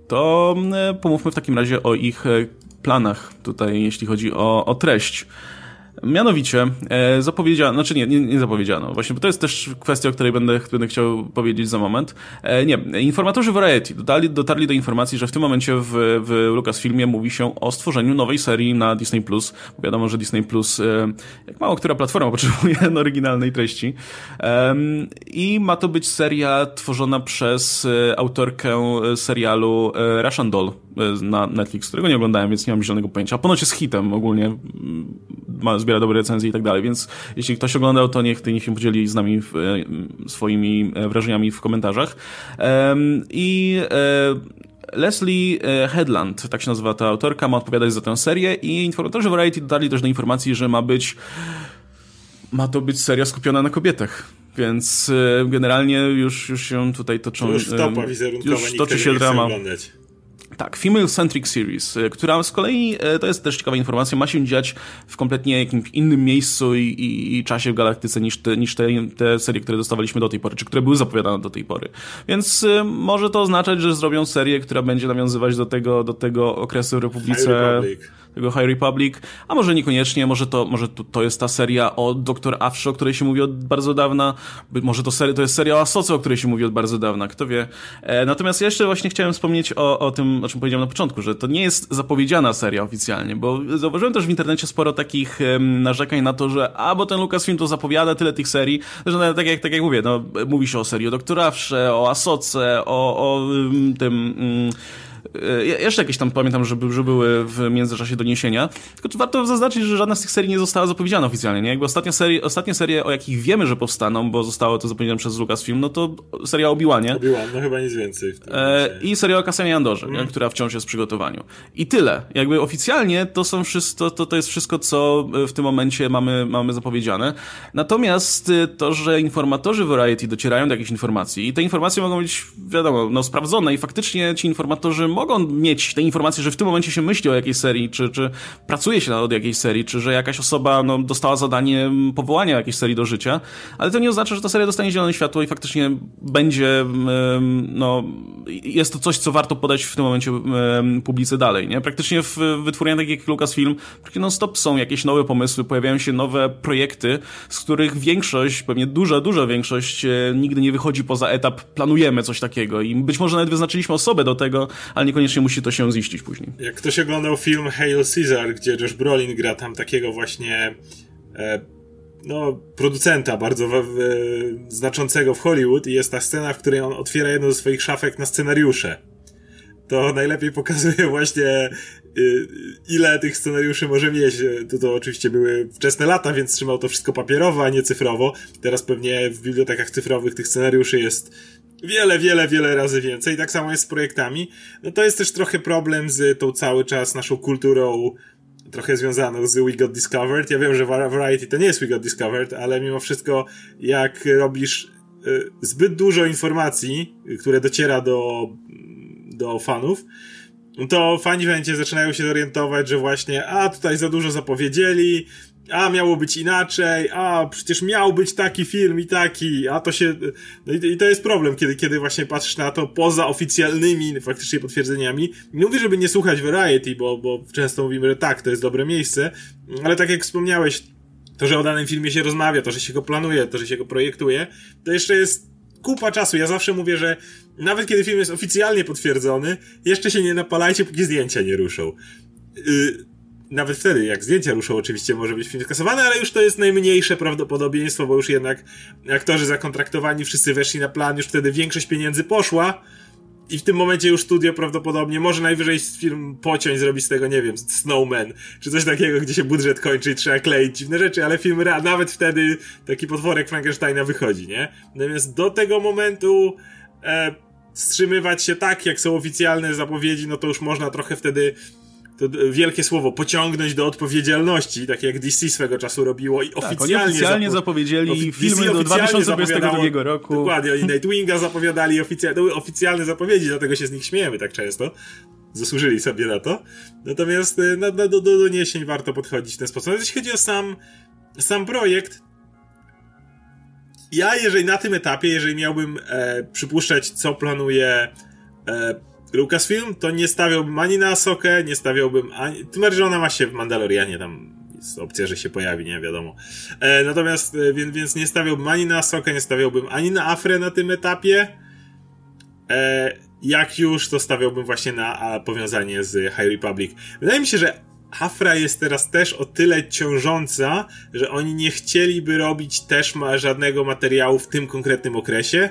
to y, pomówmy w takim razie o ich y, planach tutaj, jeśli chodzi o, o treść. Mianowicie e, zapowiedziano, znaczy nie, nie, nie zapowiedziano, właśnie, bo to jest też kwestia, o której będę, będę chciał powiedzieć za moment. E, nie, informatorzy Variety dotarli, dotarli do informacji, że w tym momencie w, w Lucasfilmie mówi się o stworzeniu nowej serii na Disney+. Plus. Wiadomo, że Disney+, Plus, e, jak mało która platforma potrzebuje oryginalnej treści. E, I ma to być seria tworzona przez e, autorkę serialu e, Russian Doll na Netflix, którego nie oglądałem, więc nie mam zielonego pojęcia. Ponoć jest hitem ogólnie, ma, zbiera dobre recenzje i tak dalej, więc jeśli ktoś oglądał, to niech, niech się podzieli z nami w, e, swoimi e, wrażeniami w komentarzach. I e, Leslie Headland, tak się nazywa ta autorka, ma odpowiadać za tę serię i informatorzy Variety dotarli też do informacji, że ma być ma to być seria skupiona na kobietach. Więc generalnie już, już się tutaj toczą. To już topa już toczy się drama. Oglądać. Tak, Female Centric Series, e, która z kolei, e, to jest też ciekawa informacja, ma się dziać w kompletnie jakimś innym miejscu i, i, i czasie w galaktyce niż, te, niż te, te serie, które dostawaliśmy do tej pory, czy które były zapowiadane do tej pory. Więc y, może to oznaczać, że zrobią serię, która będzie nawiązywać do tego, do tego okresu w Republice tego High Republic, a może niekoniecznie, może to, może to, to jest ta seria o Dr. Afrze, o której się mówi od bardzo dawna, może to, seria, to jest seria o Asoce, o której się mówi od bardzo dawna, kto wie. E, natomiast ja jeszcze właśnie chciałem wspomnieć o, o tym, o czym powiedziałem na początku, że to nie jest zapowiedziana seria oficjalnie, bo zauważyłem też w internecie sporo takich um, narzekań na to, że a, bo ten Lucasfilm to zapowiada tyle tych serii, że no, tak, jak, tak jak mówię, no, mówi się o serii o Dr. Afrze, o Asoce, o, o tym... E, jeszcze jakieś tam pamiętam, że, że były w międzyczasie doniesienia. Tylko warto zaznaczyć, że żadna z tych serii nie została zapowiedziana oficjalnie. Nie? Jakby ostatnia serie, ostatnie serie, o jakich wiemy, że powstaną, bo zostało to zapowiedziane przez Lucasfilm, no to seria o. Obi-Wan, no chyba nic więcej. E, I seria o Cassianie Andorze, mm. która wciąż jest w przygotowaniu. I tyle. Jakby oficjalnie to są wszystko, to, to jest wszystko, co w tym momencie mamy, mamy zapowiedziane. Natomiast to, że informatorzy Variety docierają do jakichś informacji i te informacje mogą być, wiadomo, no, sprawdzone i faktycznie ci informatorzy mogą mieć te informacje, że w tym momencie się myśli o jakiejś serii, czy, czy pracuje się nad jakiejś serii, czy że jakaś osoba no, dostała zadanie powołania jakiejś serii do życia, ale to nie oznacza, że ta seria dostanie zielone światło i faktycznie będzie, no, jest to coś, co warto podać w tym momencie publicy dalej, nie? Praktycznie w wytwórniach takich jak Lucasfilm, non-stop są jakieś nowe pomysły, pojawiają się nowe projekty, z których większość, pewnie duża, duża większość e, nigdy nie wychodzi poza etap planujemy coś takiego i być może nawet wyznaczyliśmy osobę do tego, ale niekoniecznie musi to się ziścić później. Jak ktoś oglądał film Hail Caesar, gdzie Josh Brolin gra tam takiego właśnie e, no, producenta bardzo w, w, znaczącego w Hollywood i jest ta scena, w której on otwiera jedną ze swoich szafek na scenariusze. To najlepiej pokazuje właśnie y, ile tych scenariuszy może mieć. To, to oczywiście były wczesne lata, więc trzymał to wszystko papierowo, a nie cyfrowo. Teraz pewnie w bibliotekach cyfrowych tych scenariuszy jest wiele, wiele, wiele razy więcej. Tak samo jest z projektami. No to jest też trochę problem z tą cały czas naszą kulturą trochę związaną z We Got Discovered. Ja wiem, że Variety to nie jest We Got Discovered, ale mimo wszystko jak robisz y, zbyt dużo informacji, które dociera do, do fanów, to fani będzie zaczynają się orientować, że właśnie, a tutaj za dużo zapowiedzieli, a miało być inaczej, a przecież miał być taki film i taki, a to się, no i, i, to jest problem, kiedy, kiedy właśnie patrzysz na to poza oficjalnymi faktycznie potwierdzeniami. Nie mówię, żeby nie słuchać Variety, bo, bo często mówimy, że tak, to jest dobre miejsce, ale tak jak wspomniałeś, to, że o danym filmie się rozmawia, to, że się go planuje, to, że się go projektuje, to jeszcze jest kupa czasu. Ja zawsze mówię, że nawet kiedy film jest oficjalnie potwierdzony, jeszcze się nie napalajcie, póki zdjęcia nie ruszą. Yy, nawet wtedy, jak zdjęcia ruszą, oczywiście może być film skasowany, ale już to jest najmniejsze prawdopodobieństwo, bo już jednak aktorzy zakontraktowani wszyscy weszli na plan, już wtedy większość pieniędzy poszła i w tym momencie już studio prawdopodobnie może najwyżej film pociąć, zrobić z tego, nie wiem, Snowman, czy coś takiego, gdzie się budżet kończy i trzeba kleić dziwne rzeczy, ale film, nawet wtedy taki potworek Frankensteina wychodzi, nie? Natomiast do tego momentu e, wstrzymywać się tak, jak są oficjalne zapowiedzi, no to już można trochę wtedy to wielkie słowo, pociągnąć do odpowiedzialności, tak jak DC swego czasu robiło i tak, oficjalnie, oficjalnie zapo zapowiedzieli ofi filmy do 2022 roku. Dokładnie, oni Nightwinga zapowiadali, oficjalne, były oficjalne zapowiedzi, dlatego się z nich śmiejemy tak często. Zasłużyli sobie na to. Natomiast y, na, na, do, do doniesień warto podchodzić w ten sposób. Jeśli chodzi o sam, sam projekt, ja jeżeli na tym etapie, jeżeli miałbym e, przypuszczać, co planuje e, Lucasfilm, to nie stawiałbym ani na Asokę, nie stawiałbym ani... Tym że ona ma się w Mandalorianie, tam jest opcja, że się pojawi, nie wiadomo. E, natomiast, e, więc, więc nie stawiałbym ani na Asokę, nie stawiałbym ani na Afrę na tym etapie. E, jak już, to stawiałbym właśnie na a, powiązanie z High Republic. Wydaje mi się, że Afra jest teraz też o tyle ciążąca, że oni nie chcieliby robić też ma żadnego materiału w tym konkretnym okresie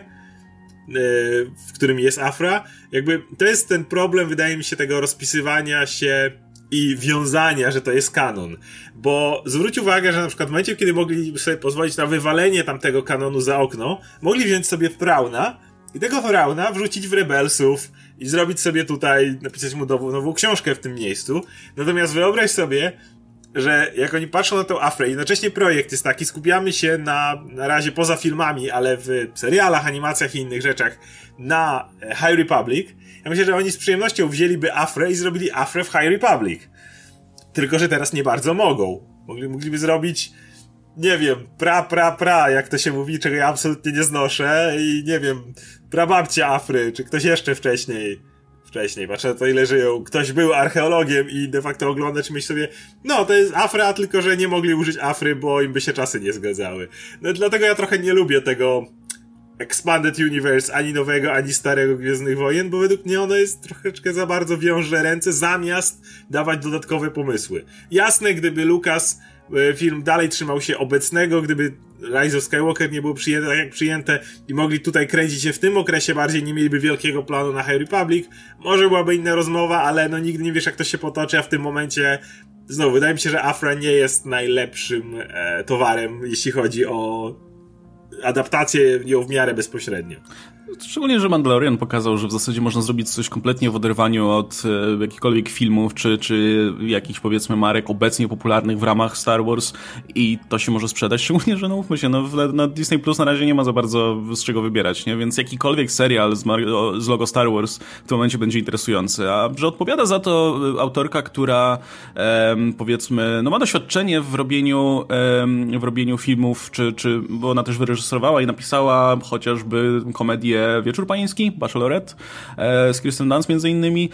w którym jest Afra. Jakby to jest ten problem, wydaje mi się, tego rozpisywania się i wiązania, że to jest kanon. Bo zwróć uwagę, że na przykład w momencie, kiedy mogli sobie pozwolić na wywalenie tamtego kanonu za okno, mogli wziąć sobie Frauna i tego Frauna wrzucić w Rebelsów i zrobić sobie tutaj, napisać mu nową, nową książkę w tym miejscu. Natomiast wyobraź sobie, że jak oni patrzą na tą Afrę, jednocześnie projekt jest taki, skupiamy się na, na razie poza filmami, ale w serialach, animacjach i innych rzeczach na e, High Republic. Ja myślę, że oni z przyjemnością wzięliby Afrę i zrobili Afrę w High Republic. Tylko, że teraz nie bardzo mogą. Mogli, mogliby zrobić, nie wiem, pra, pra, pra, jak to się mówi, czego ja absolutnie nie znoszę i nie wiem, prababcia Afry, czy ktoś jeszcze wcześniej wcześniej. Patrzę na to, ile żyją. Ktoś był archeologiem i de facto ogląda, czy myśli sobie, no to jest Afra, tylko że nie mogli użyć Afry, bo im by się czasy nie zgadzały. No dlatego ja trochę nie lubię tego Expanded Universe, ani nowego, ani starego Gwiezdnych Wojen, bo według mnie ono jest troszeczkę za bardzo wiąże ręce, zamiast dawać dodatkowe pomysły. Jasne, gdyby Lucas E, film dalej trzymał się obecnego, gdyby Rise of Skywalker nie było przyjęte tak jak przyjęte i mogli tutaj kręcić się w tym okresie bardziej, nie mieliby wielkiego planu na High Republic, może byłaby inna rozmowa, ale no nigdy nie wiesz jak to się potoczy, a w tym momencie znowu, wydaje mi się, że Afra nie jest najlepszym e, towarem, jeśli chodzi o adaptację ją w miarę bezpośrednio. Szczególnie, że Mandalorian pokazał, że w zasadzie można zrobić coś kompletnie w oderwaniu od e, jakichkolwiek filmów, czy, czy jakichś powiedzmy marek obecnie popularnych w ramach Star Wars i to się może sprzedać, szczególnie, że no mówmy się, no, na Disney Plus na razie nie ma za bardzo z czego wybierać, nie? Więc jakikolwiek serial z, z logo Star Wars w tym momencie będzie interesujący. A że odpowiada za to autorka, która em, powiedzmy, no ma doświadczenie w robieniu, em, w robieniu filmów, czy, czy, bo ona też wyreżyserowała i napisała chociażby komedię Wieczór Pański, Bachelorette, e, z Kristen Dunst między innymi.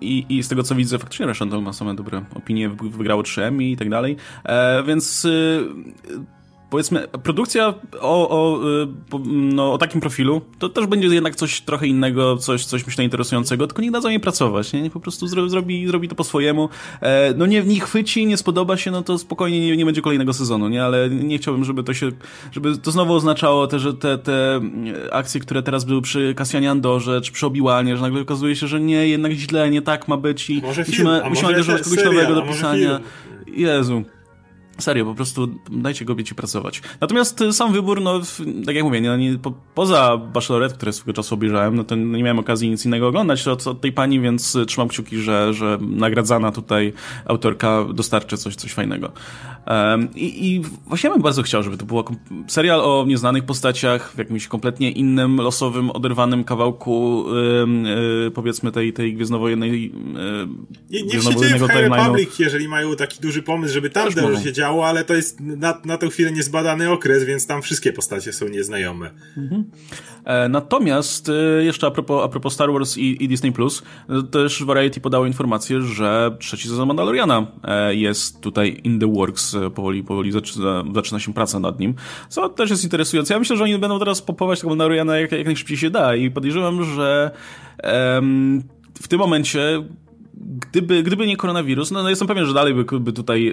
I, i z tego co widzę, faktycznie Rashomon ma same dobre opinie, wygrało 3 Emmy i tak dalej, e, więc y, powiedzmy, produkcja o, o, y, no, o takim profilu, to też będzie jednak coś trochę innego, coś, coś myślę interesującego, tylko niech dadzą jej pracować, nie? Po prostu zrobi, zrobi to po swojemu. E, no nie, nie chwyci, nie spodoba się, no to spokojnie nie, nie będzie kolejnego sezonu, nie? Ale nie chciałbym, żeby to się, żeby to znowu oznaczało te, że te, te akcje, które teraz były przy Kasjanie Andorze, czy przy Obiłanie, że nagle okazuje się, że nie, jednak źle, nie tak ma być i musimy, film, musimy angażować kogoś serial, nowego do pisania. Jezu. Serio, po prostu dajcie kobiecie pracować. Natomiast y, sam wybór, no, tak jak mówię, nie, nie, po, poza Bachelorette, które swego czasu obejrzałem, no to nie miałem okazji nic innego oglądać od, od tej pani, więc y, trzymam kciuki, że, że nagradzana tutaj autorka dostarczy coś, coś fajnego. Um, i, I właśnie bym bardzo chciał, żeby to był serial o nieznanych postaciach w jakimś kompletnie innym, losowym, oderwanym kawałku yy, powiedzmy tej, tej gwiezdnowojennej yy, Niech się dzieje w High Republic, jeżeli mają taki duży pomysł, żeby tam dobrze się działo, ale to jest na, na tę chwilę niezbadany okres, więc tam wszystkie postacie są nieznajome. Mhm. E, natomiast e, jeszcze a propos, a propos Star Wars i, i Disney+, Plus, e, też Variety podało informację, że trzeci sezon Mandaloriana jest tutaj in the works, powoli, powoli zaczyna, zaczyna się praca nad nim, co też jest interesujące. Ja myślę, że oni będą teraz popować tego Mandaloriana jak, jak najszybciej się da i podejrzewam, że um, w tym momencie gdyby, gdyby nie koronawirus, no, no jestem pewien, że dalej by, by tutaj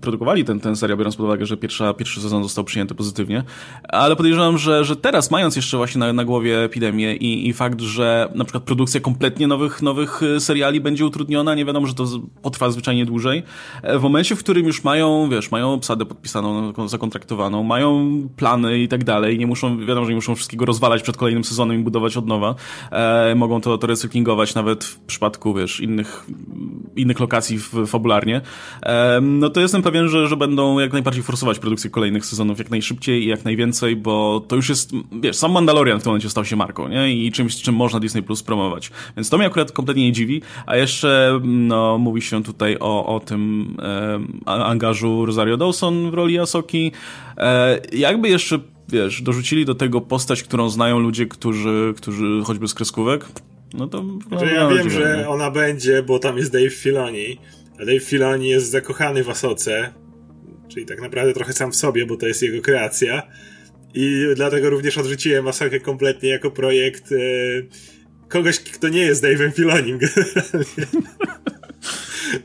produkowali ten, ten serial, biorąc pod uwagę, że pierwsza, pierwszy sezon został przyjęty pozytywnie, ale podejrzewam, że, że teraz, mając jeszcze właśnie na, na głowie epidemię i, i fakt, że na przykład produkcja kompletnie nowych, nowych e, seriali będzie utrudniona, nie wiadomo, że to potrwa zwyczajnie dłużej, e, w momencie, w którym już mają, wiesz, mają obsadę podpisaną, zakontraktowaną, mają plany i tak dalej, nie muszą, wiadomo, że nie muszą wszystkiego rozwalać przed kolejnym sezonem i budować od nowa, e, mogą to, to recyklingować nawet w przypadku, wiesz, innych innych, innych lokacji fabularnie, no to jestem pewien, że, że będą jak najbardziej forsować produkcję kolejnych sezonów jak najszybciej i jak najwięcej, bo to już jest, wiesz, sam Mandalorian w tym momencie stał się marką, nie? I czymś, czym można Disney Plus promować. Więc to mnie akurat kompletnie nie dziwi, a jeszcze, no, mówi się tutaj o, o tym e, angażu Rosario Dawson w roli Asoki. E, jakby jeszcze wiesz, dorzucili do tego postać, którą znają ludzie, którzy, którzy choćby z kreskówek, no to... Znaczy, ja wiem, że ona będzie, bo tam jest Dave Filoni, a Dave Filoni jest zakochany w Asoce, czyli tak naprawdę trochę sam w sobie, bo to jest jego kreacja. I dlatego również odrzuciłem Asokę kompletnie jako projekt e, kogoś, kto nie jest Dave'em Filonim.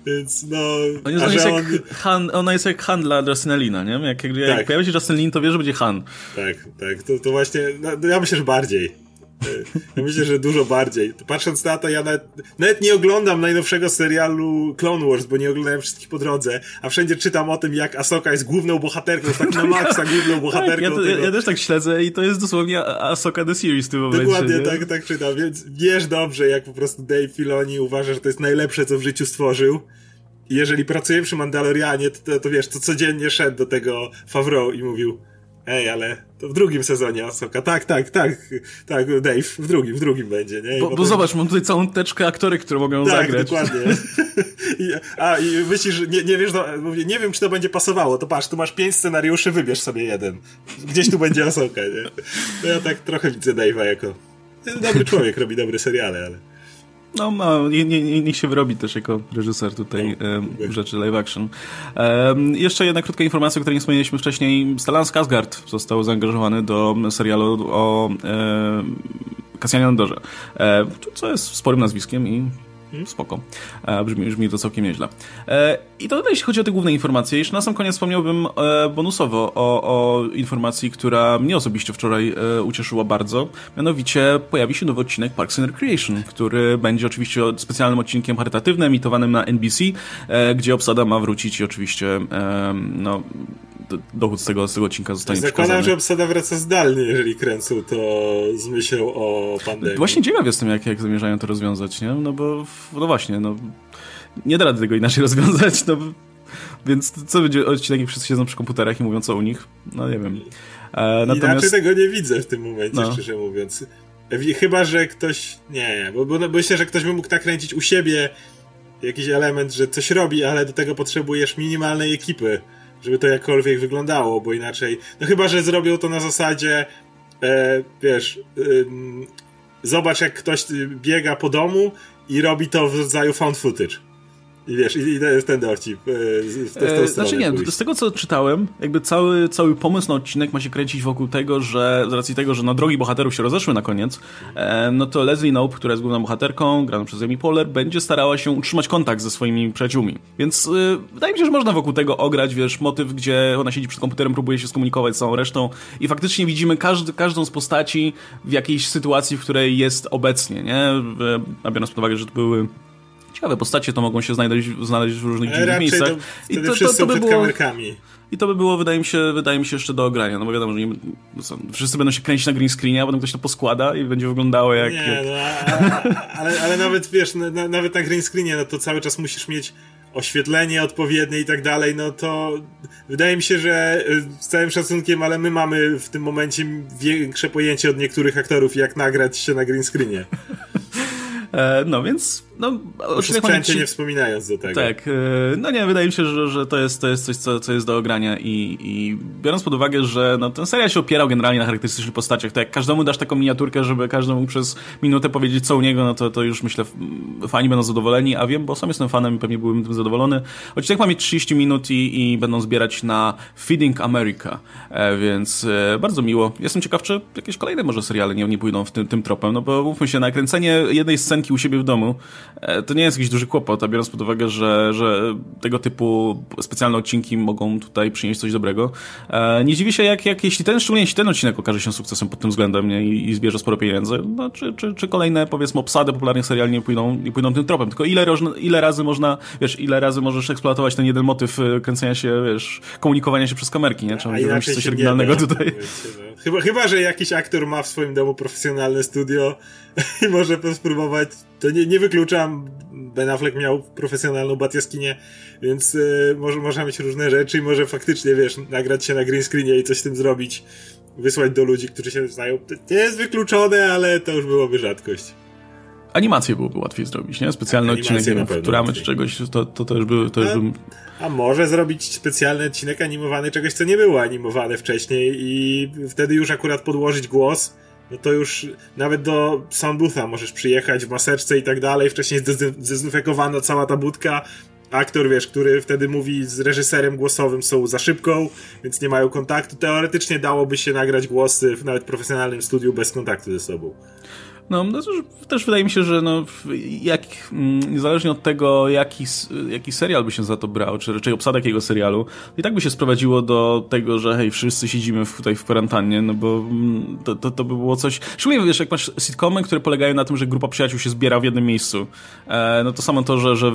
Więc no... On jest, on jest on... Han, ona jest jak Han dla Justinelina, nie? Jak, jak, jak tak. pojawi się Justin to wiesz, że będzie Han. Tak, tak. To, to właśnie... No, ja myślę, że bardziej. Ja myślę, że dużo bardziej. Patrząc na to, ja nawet, nawet, nie oglądam najnowszego serialu Clone Wars, bo nie oglądałem wszystkich po drodze, a wszędzie czytam o tym, jak Asoka jest główną bohaterką, tak na maksa główną bohaterką. Ja, ja, ja, też tak śledzę i to jest dosłownie Asoka The Series w tym momencie. Dokładnie, tak, tak czytam, więc wiesz dobrze, jak po prostu Dave Filoni uważa, że to jest najlepsze, co w życiu stworzył. I jeżeli pracuje przy Mandalorianie, to, to, to wiesz, to codziennie szedł do tego Favreau i mówił Ej, ale to w drugim sezonie Asoka. Tak, tak, tak, tak, Dave, w drugim, w drugim będzie, nie? Bo, potem... bo, zobacz, mam tutaj całą teczkę aktorek, które mogą tak, zagrać. Tak, dokładnie. I, a, i myślisz, nie, nie wiesz, no, mówię, nie wiem, czy to będzie pasowało, to patrz, tu masz pięć scenariuszy, wybierz sobie jeden. Gdzieś tu będzie Asoka, nie? To ja tak trochę widzę Dave'a jako... Dobry człowiek, robi dobre seriale, ale... No, no nie, nie, niech się wyrobi też jako reżyser tutaj no, rzeczy live action. Um, jeszcze jedna krótka informacja, o której nie wspomnieliśmy wcześniej. Stellan Skarsgård został zaangażowany do serialu o e, Kasjanie Andorze, co jest sporym nazwiskiem i? Spoko. E, brzmi, brzmi to całkiem nieźle. E, I to jeśli chodzi o te główne informacje. Jeszcze na sam koniec wspomniałbym e, bonusowo o, o informacji, która mnie osobiście wczoraj ucieszyła bardzo. Mianowicie pojawi się nowy odcinek Parks and Recreation, który będzie oczywiście specjalnym odcinkiem charytatywnym, emitowanym na NBC, gdzie obsada ma wrócić i oczywiście no, dochód z tego, z tego odcinka zostanie Zakładam, przekazany. że obsada wraca zdalnie, jeżeli kręcą to z myślą o pandemii. Właśnie ciekaw jestem, jak, jak zamierzają to rozwiązać, nie? No bo, no właśnie, no nie da rady tego inaczej rozwiązać, no więc co będzie odcinek, jak wszyscy siedzą przy komputerach i mówią co u nich? No nie wiem. E, natomiast... Inaczej tego nie widzę w tym momencie, no. szczerze mówiąc. Chyba, że ktoś... Nie, bo, bo, bo myślę, że ktoś by mógł tak kręcić u siebie jakiś element, że coś robi, ale do tego potrzebujesz minimalnej ekipy żeby to jakkolwiek wyglądało, bo inaczej. No chyba, że zrobią to na zasadzie, e, wiesz, e, zobacz jak ktoś biega po domu i robi to w rodzaju found footage. I wiesz, i, i to jest ten dowcip. E, w te, w e, znaczy nie, pójść. z tego co czytałem, jakby cały, cały pomysł na odcinek ma się kręcić wokół tego, że z racji tego, że no drogi bohaterów się rozeszły na koniec, e, no to Leslie Knope, która jest główną bohaterką, graną przez Amy Poehler, będzie starała się utrzymać kontakt ze swoimi przyjaciółmi. Więc e, wydaje mi się, że można wokół tego ograć, wiesz, motyw, gdzie ona siedzi przed komputerem, próbuje się skomunikować z całą resztą i faktycznie widzimy każdy, każdą z postaci w jakiejś sytuacji, w której jest obecnie, nie? A biorąc pod uwagę, że to były ciekawe postacie to mogą się znaleźć, znaleźć w różnych dziwnych Raczej miejscach. To, I to, to, to by było, kamerkami. I to by było, wydaje mi się, wydaje mi się jeszcze do ogrania, no bo wiadomo, że nie, wszyscy będą się kręcić na green screenie, a potem ktoś to poskłada i będzie wyglądało jak... Nie, no, ale, ale nawet, wiesz, na, nawet na green screenie, no to cały czas musisz mieć oświetlenie odpowiednie i tak dalej, no to wydaje mi się, że y, z całym szacunkiem, ale my mamy w tym momencie większe pojęcie od niektórych aktorów, jak nagrać się na green screenie. E, no więc no, odcinek mieć... nie wspominając do tego. Tak, e, no nie, wydaje mi się, że, że to, jest, to jest coś, co, co jest do ogrania i, i biorąc pod uwagę, że no, ten serial się opierał generalnie na charakterystycznych postaciach, to jak każdemu dasz taką miniaturkę, żeby każdemu przez minutę powiedzieć co u niego, no to, to już myślę fani będą zadowoleni, a wiem, bo sam jestem fanem i pewnie byłbym tym zadowolony. Odcinek ma mieć 30 minut i, i będą zbierać na Feeding America, e, więc e, bardzo miło. Jestem ciekaw, czy jakieś kolejne może seriale nie, nie pójdą w tym, tym tropem, no bo mówmy się, nakręcenie jednej scenki u siebie w domu to nie jest jakiś duży kłopot, a biorąc pod uwagę, że, że tego typu specjalne odcinki mogą tutaj przynieść coś dobrego. E, nie dziwię się, jak, jak jeśli ten, szczególnie jeśli ten odcinek okaże się sukcesem pod tym względem nie, i, i zbierze sporo pieniędzy, no, czy, czy, czy kolejne, powiedzmy, obsady popularnych seriali nie pójdą, nie pójdą tym tropem. Tylko ile, ile razy można, wiesz, ile razy możesz eksploatować ten jeden motyw e, kręcenia się, wiesz, komunikowania się przez kamerki, nie? Czy on coś oryginalnego tutaj? Chyba, chyba, że jakiś aktor ma w swoim domu profesjonalne studio i może spróbować. To nie, nie wykluczam. Ben Affleck miał profesjonalną batjaskinię, więc y, może można mieć różne rzeczy i może faktycznie, wiesz, nagrać się na green screenie i coś z tym zrobić. Wysłać do ludzi, którzy się znają. To nie jest wykluczone, ale to już byłoby rzadkość animację byłoby łatwiej zrobić, nie? Specjalny tak, odcinek, nie wiem, czy czegoś, to, to też by... To a, by... a może zrobić specjalny odcinek animowany czegoś, co nie było animowane wcześniej i wtedy już akurat podłożyć głos, no to już nawet do soundbootha możesz przyjechać w maseczce i tak dalej, wcześniej zdezynfekowana cała ta budka, aktor, wiesz, który wtedy mówi z reżyserem głosowym są za szybką, więc nie mają kontaktu. Teoretycznie dałoby się nagrać głosy w nawet profesjonalnym studiu bez kontaktu ze sobą. No, no też, wydaje mi się, że no, jak, mm, niezależnie od tego, jaki, jaki serial by się za to brał, czy raczej obsada jakiego serialu, i tak by się sprowadziło do tego, że hej, wszyscy siedzimy w, tutaj w kwarantannie, no bo mm, to, to, to by było coś... Szczególnie, wiesz, jak masz sitcomy, które polegają na tym, że grupa przyjaciół się zbiera w jednym miejscu, e, no to samo to, że, że,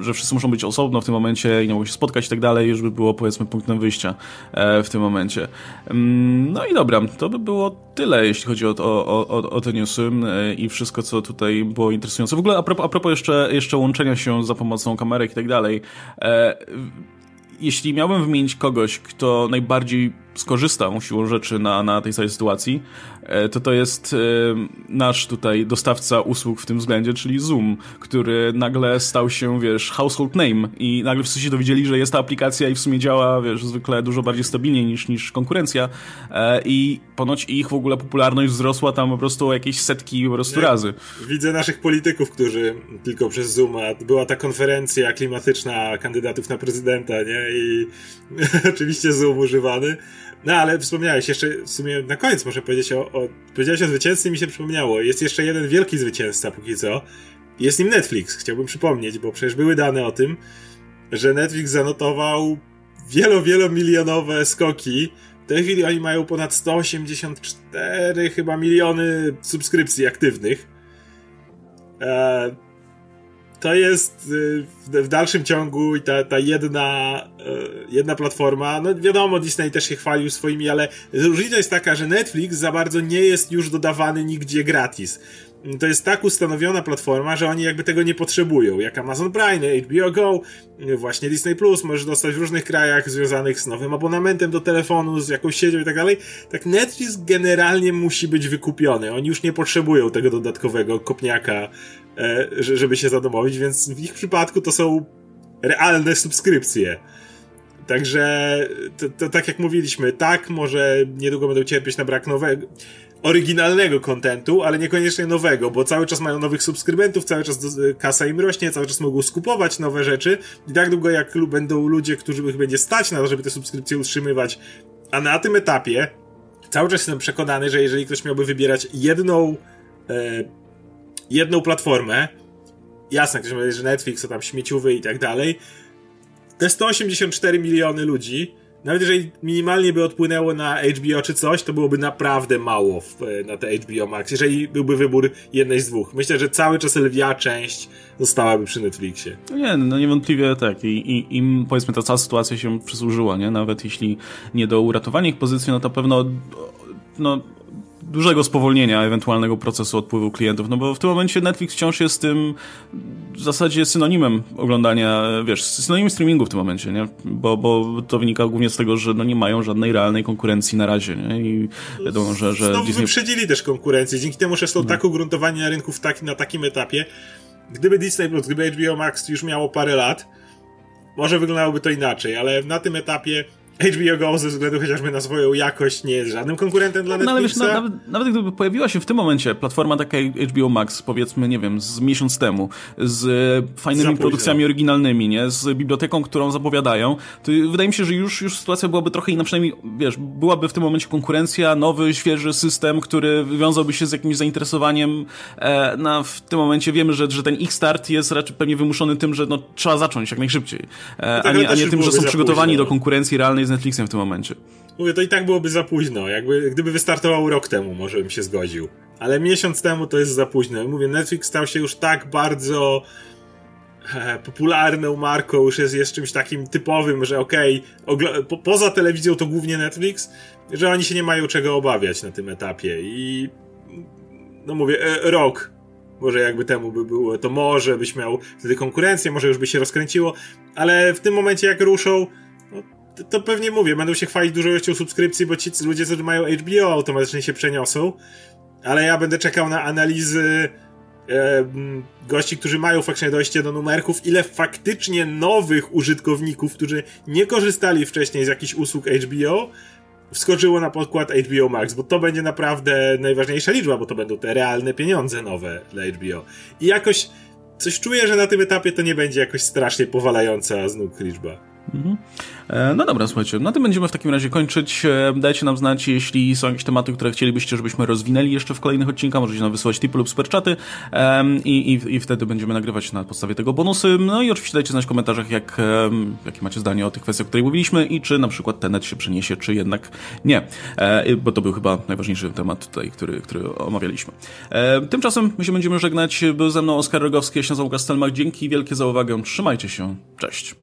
że wszyscy muszą być osobno w tym momencie i nie mogą się spotkać i tak dalej, już by było, powiedzmy, punktem wyjścia e, w tym momencie. Mm, no i dobra, to by było tyle, jeśli chodzi o, o, o, o te newsy i wszystko, co tutaj było interesujące. W ogóle a propos, a propos jeszcze, jeszcze łączenia się za pomocą kamerek i tak dalej. E, jeśli miałbym wymienić kogoś, kto najbardziej skorzystał siłą rzeczy na, na tej całej sytuacji, e, to to jest e, nasz tutaj dostawca usług w tym względzie, czyli Zoom, który nagle stał się, wiesz, household name i nagle wszyscy się dowiedzieli, że jest ta aplikacja i w sumie działa, wiesz, zwykle dużo bardziej stabilnie niż, niż konkurencja e, i ponoć ich w ogóle popularność wzrosła tam po prostu o jakieś setki po prostu razy. Widzę naszych polityków, którzy tylko przez Zoom, była ta konferencja klimatyczna kandydatów na prezydenta, nie? I oczywiście Zoom używany. No ale wspomniałeś jeszcze w sumie na koniec może powiedzieć o, o powiedziałeś o zwycięzcy mi się przypomniało. Jest jeszcze jeden wielki zwycięzca póki co. Jest nim Netflix, chciałbym przypomnieć, bo przecież były dane o tym, że Netflix zanotował wielo, wielomilionowe skoki. W tej chwili oni mają ponad 184 chyba miliony subskrypcji aktywnych. Eee, to jest y, w dalszym ciągu i ta, ta jedna, y, jedna platforma, no wiadomo, Disney też się chwalił swoimi, ale różnica jest taka, że Netflix za bardzo nie jest już dodawany nigdzie gratis. To jest tak ustanowiona platforma, że oni jakby tego nie potrzebują. Jak Amazon Prime, HBO Go, właśnie Disney Plus możesz dostać w różnych krajach związanych z nowym abonamentem do telefonu, z jakąś siecią i tak dalej. Tak Netflix generalnie musi być wykupiony. Oni już nie potrzebują tego dodatkowego kopniaka żeby się zadomowić, więc w ich przypadku to są realne subskrypcje. Także to, to, tak jak mówiliśmy, tak, może niedługo będą cierpieć na brak nowego. oryginalnego kontentu, ale niekoniecznie nowego, bo cały czas mają nowych subskrybentów, cały czas kasa im rośnie, cały czas mogą skupować nowe rzeczy i tak długo jak będą ludzie, którzy ich będzie stać na to, żeby te subskrypcje utrzymywać, a na tym etapie cały czas jestem przekonany, że jeżeli ktoś miałby wybierać jedną e, jedną platformę, jasne, ktoś mówi, że Netflix, to tam śmieciowy i tak dalej, te 184 miliony ludzi nawet jeżeli minimalnie by odpłynęło na HBO czy coś, to byłoby naprawdę mało w, na te HBO Max, jeżeli byłby wybór jednej z dwóch. Myślę, że cały czas lwia część zostałaby przy Netflixie. No nie, no niewątpliwie tak. I, i im powiedzmy ta cała sytuacja się przysłużyła, nie? Nawet jeśli nie do uratowania ich pozycji, no to pewno no, dużego spowolnienia ewentualnego procesu odpływu klientów, no bo w tym momencie Netflix wciąż jest tym w zasadzie synonimem oglądania, wiesz, synonimem streamingu w tym momencie, nie? Bo, bo to wynika głównie z tego, że no nie mają żadnej realnej konkurencji na razie, nie? I wiadomo, że... że Znowu Disney... wyprzedzili też konkurencję, dzięki temu, że są no. tak ugruntowani na rynku w taki, na takim etapie. Gdyby Disney Plus, gdyby HBO Max już miało parę lat, może wyglądałoby to inaczej, ale na tym etapie HBO Go ze względu chociażby na swoją jakość nie jest żadnym konkurentem dla Netflixa. No ale wiesz, no, nawet, nawet gdyby pojawiła się w tym momencie platforma taka HBO Max, powiedzmy, nie wiem, z miesiąc temu, z fajnymi produkcjami oryginalnymi, nie, z biblioteką, którą zapowiadają, to wydaje mi się, że już, już sytuacja byłaby trochę inna, przynajmniej, wiesz, byłaby w tym momencie konkurencja, nowy, świeży system, który wiązałby się z jakimś zainteresowaniem. E, no, w tym momencie wiemy, że, że ten ich start jest raczej pewnie wymuszony tym, że no, trzeba zacząć jak najszybciej, e, a, nie, a nie tym, że są przygotowani do konkurencji realnej z Netflixem w tym momencie. Mówię, to i tak byłoby za późno. Jakby, gdyby wystartował rok temu, może bym się zgodził. Ale miesiąc temu to jest za późno. Mówię, Netflix stał się już tak bardzo e, popularną marką, już jest, jest czymś takim typowym, że okej, okay, po, poza telewizją to głównie Netflix, że oni się nie mają czego obawiać na tym etapie. I no mówię, e, rok może jakby temu by było, to może byś miał wtedy konkurencję, może już by się rozkręciło, ale w tym momencie jak ruszą, to pewnie mówię, będą się chwalić dużą ilością subskrypcji, bo ci ludzie, którzy mają HBO, automatycznie się przeniosą. Ale ja będę czekał na analizy e, gości, którzy mają faktycznie dojście do numerków, ile faktycznie nowych użytkowników, którzy nie korzystali wcześniej z jakichś usług HBO, wskoczyło na podkład HBO Max, bo to będzie naprawdę najważniejsza liczba, bo to będą te realne pieniądze nowe dla HBO. I jakoś coś czuję, że na tym etapie to nie będzie jakoś strasznie powalająca z nóg liczba. Mhm. E, no dobra, słuchajcie, na tym będziemy w takim razie kończyć. E, dajcie nam znać, jeśli są jakieś tematy, które chcielibyście, żebyśmy rozwinęli jeszcze w kolejnych odcinkach. Możecie nam wysyłać tipy lub superczaty i, i, i wtedy będziemy nagrywać na podstawie tego bonusy. No i oczywiście dajcie znać w komentarzach, jak, jakie macie zdanie o tych kwestiach, o których mówiliśmy i czy na przykład Tenet się przeniesie, czy jednak nie. E, bo to był chyba najważniejszy temat tutaj, który, który omawialiśmy. Tymczasem my się będziemy żegnać. Był ze mną Oskar Rogowski, ja się nazywam Łukasz Dzięki wielkie za uwagę. Trzymajcie się. Cześć.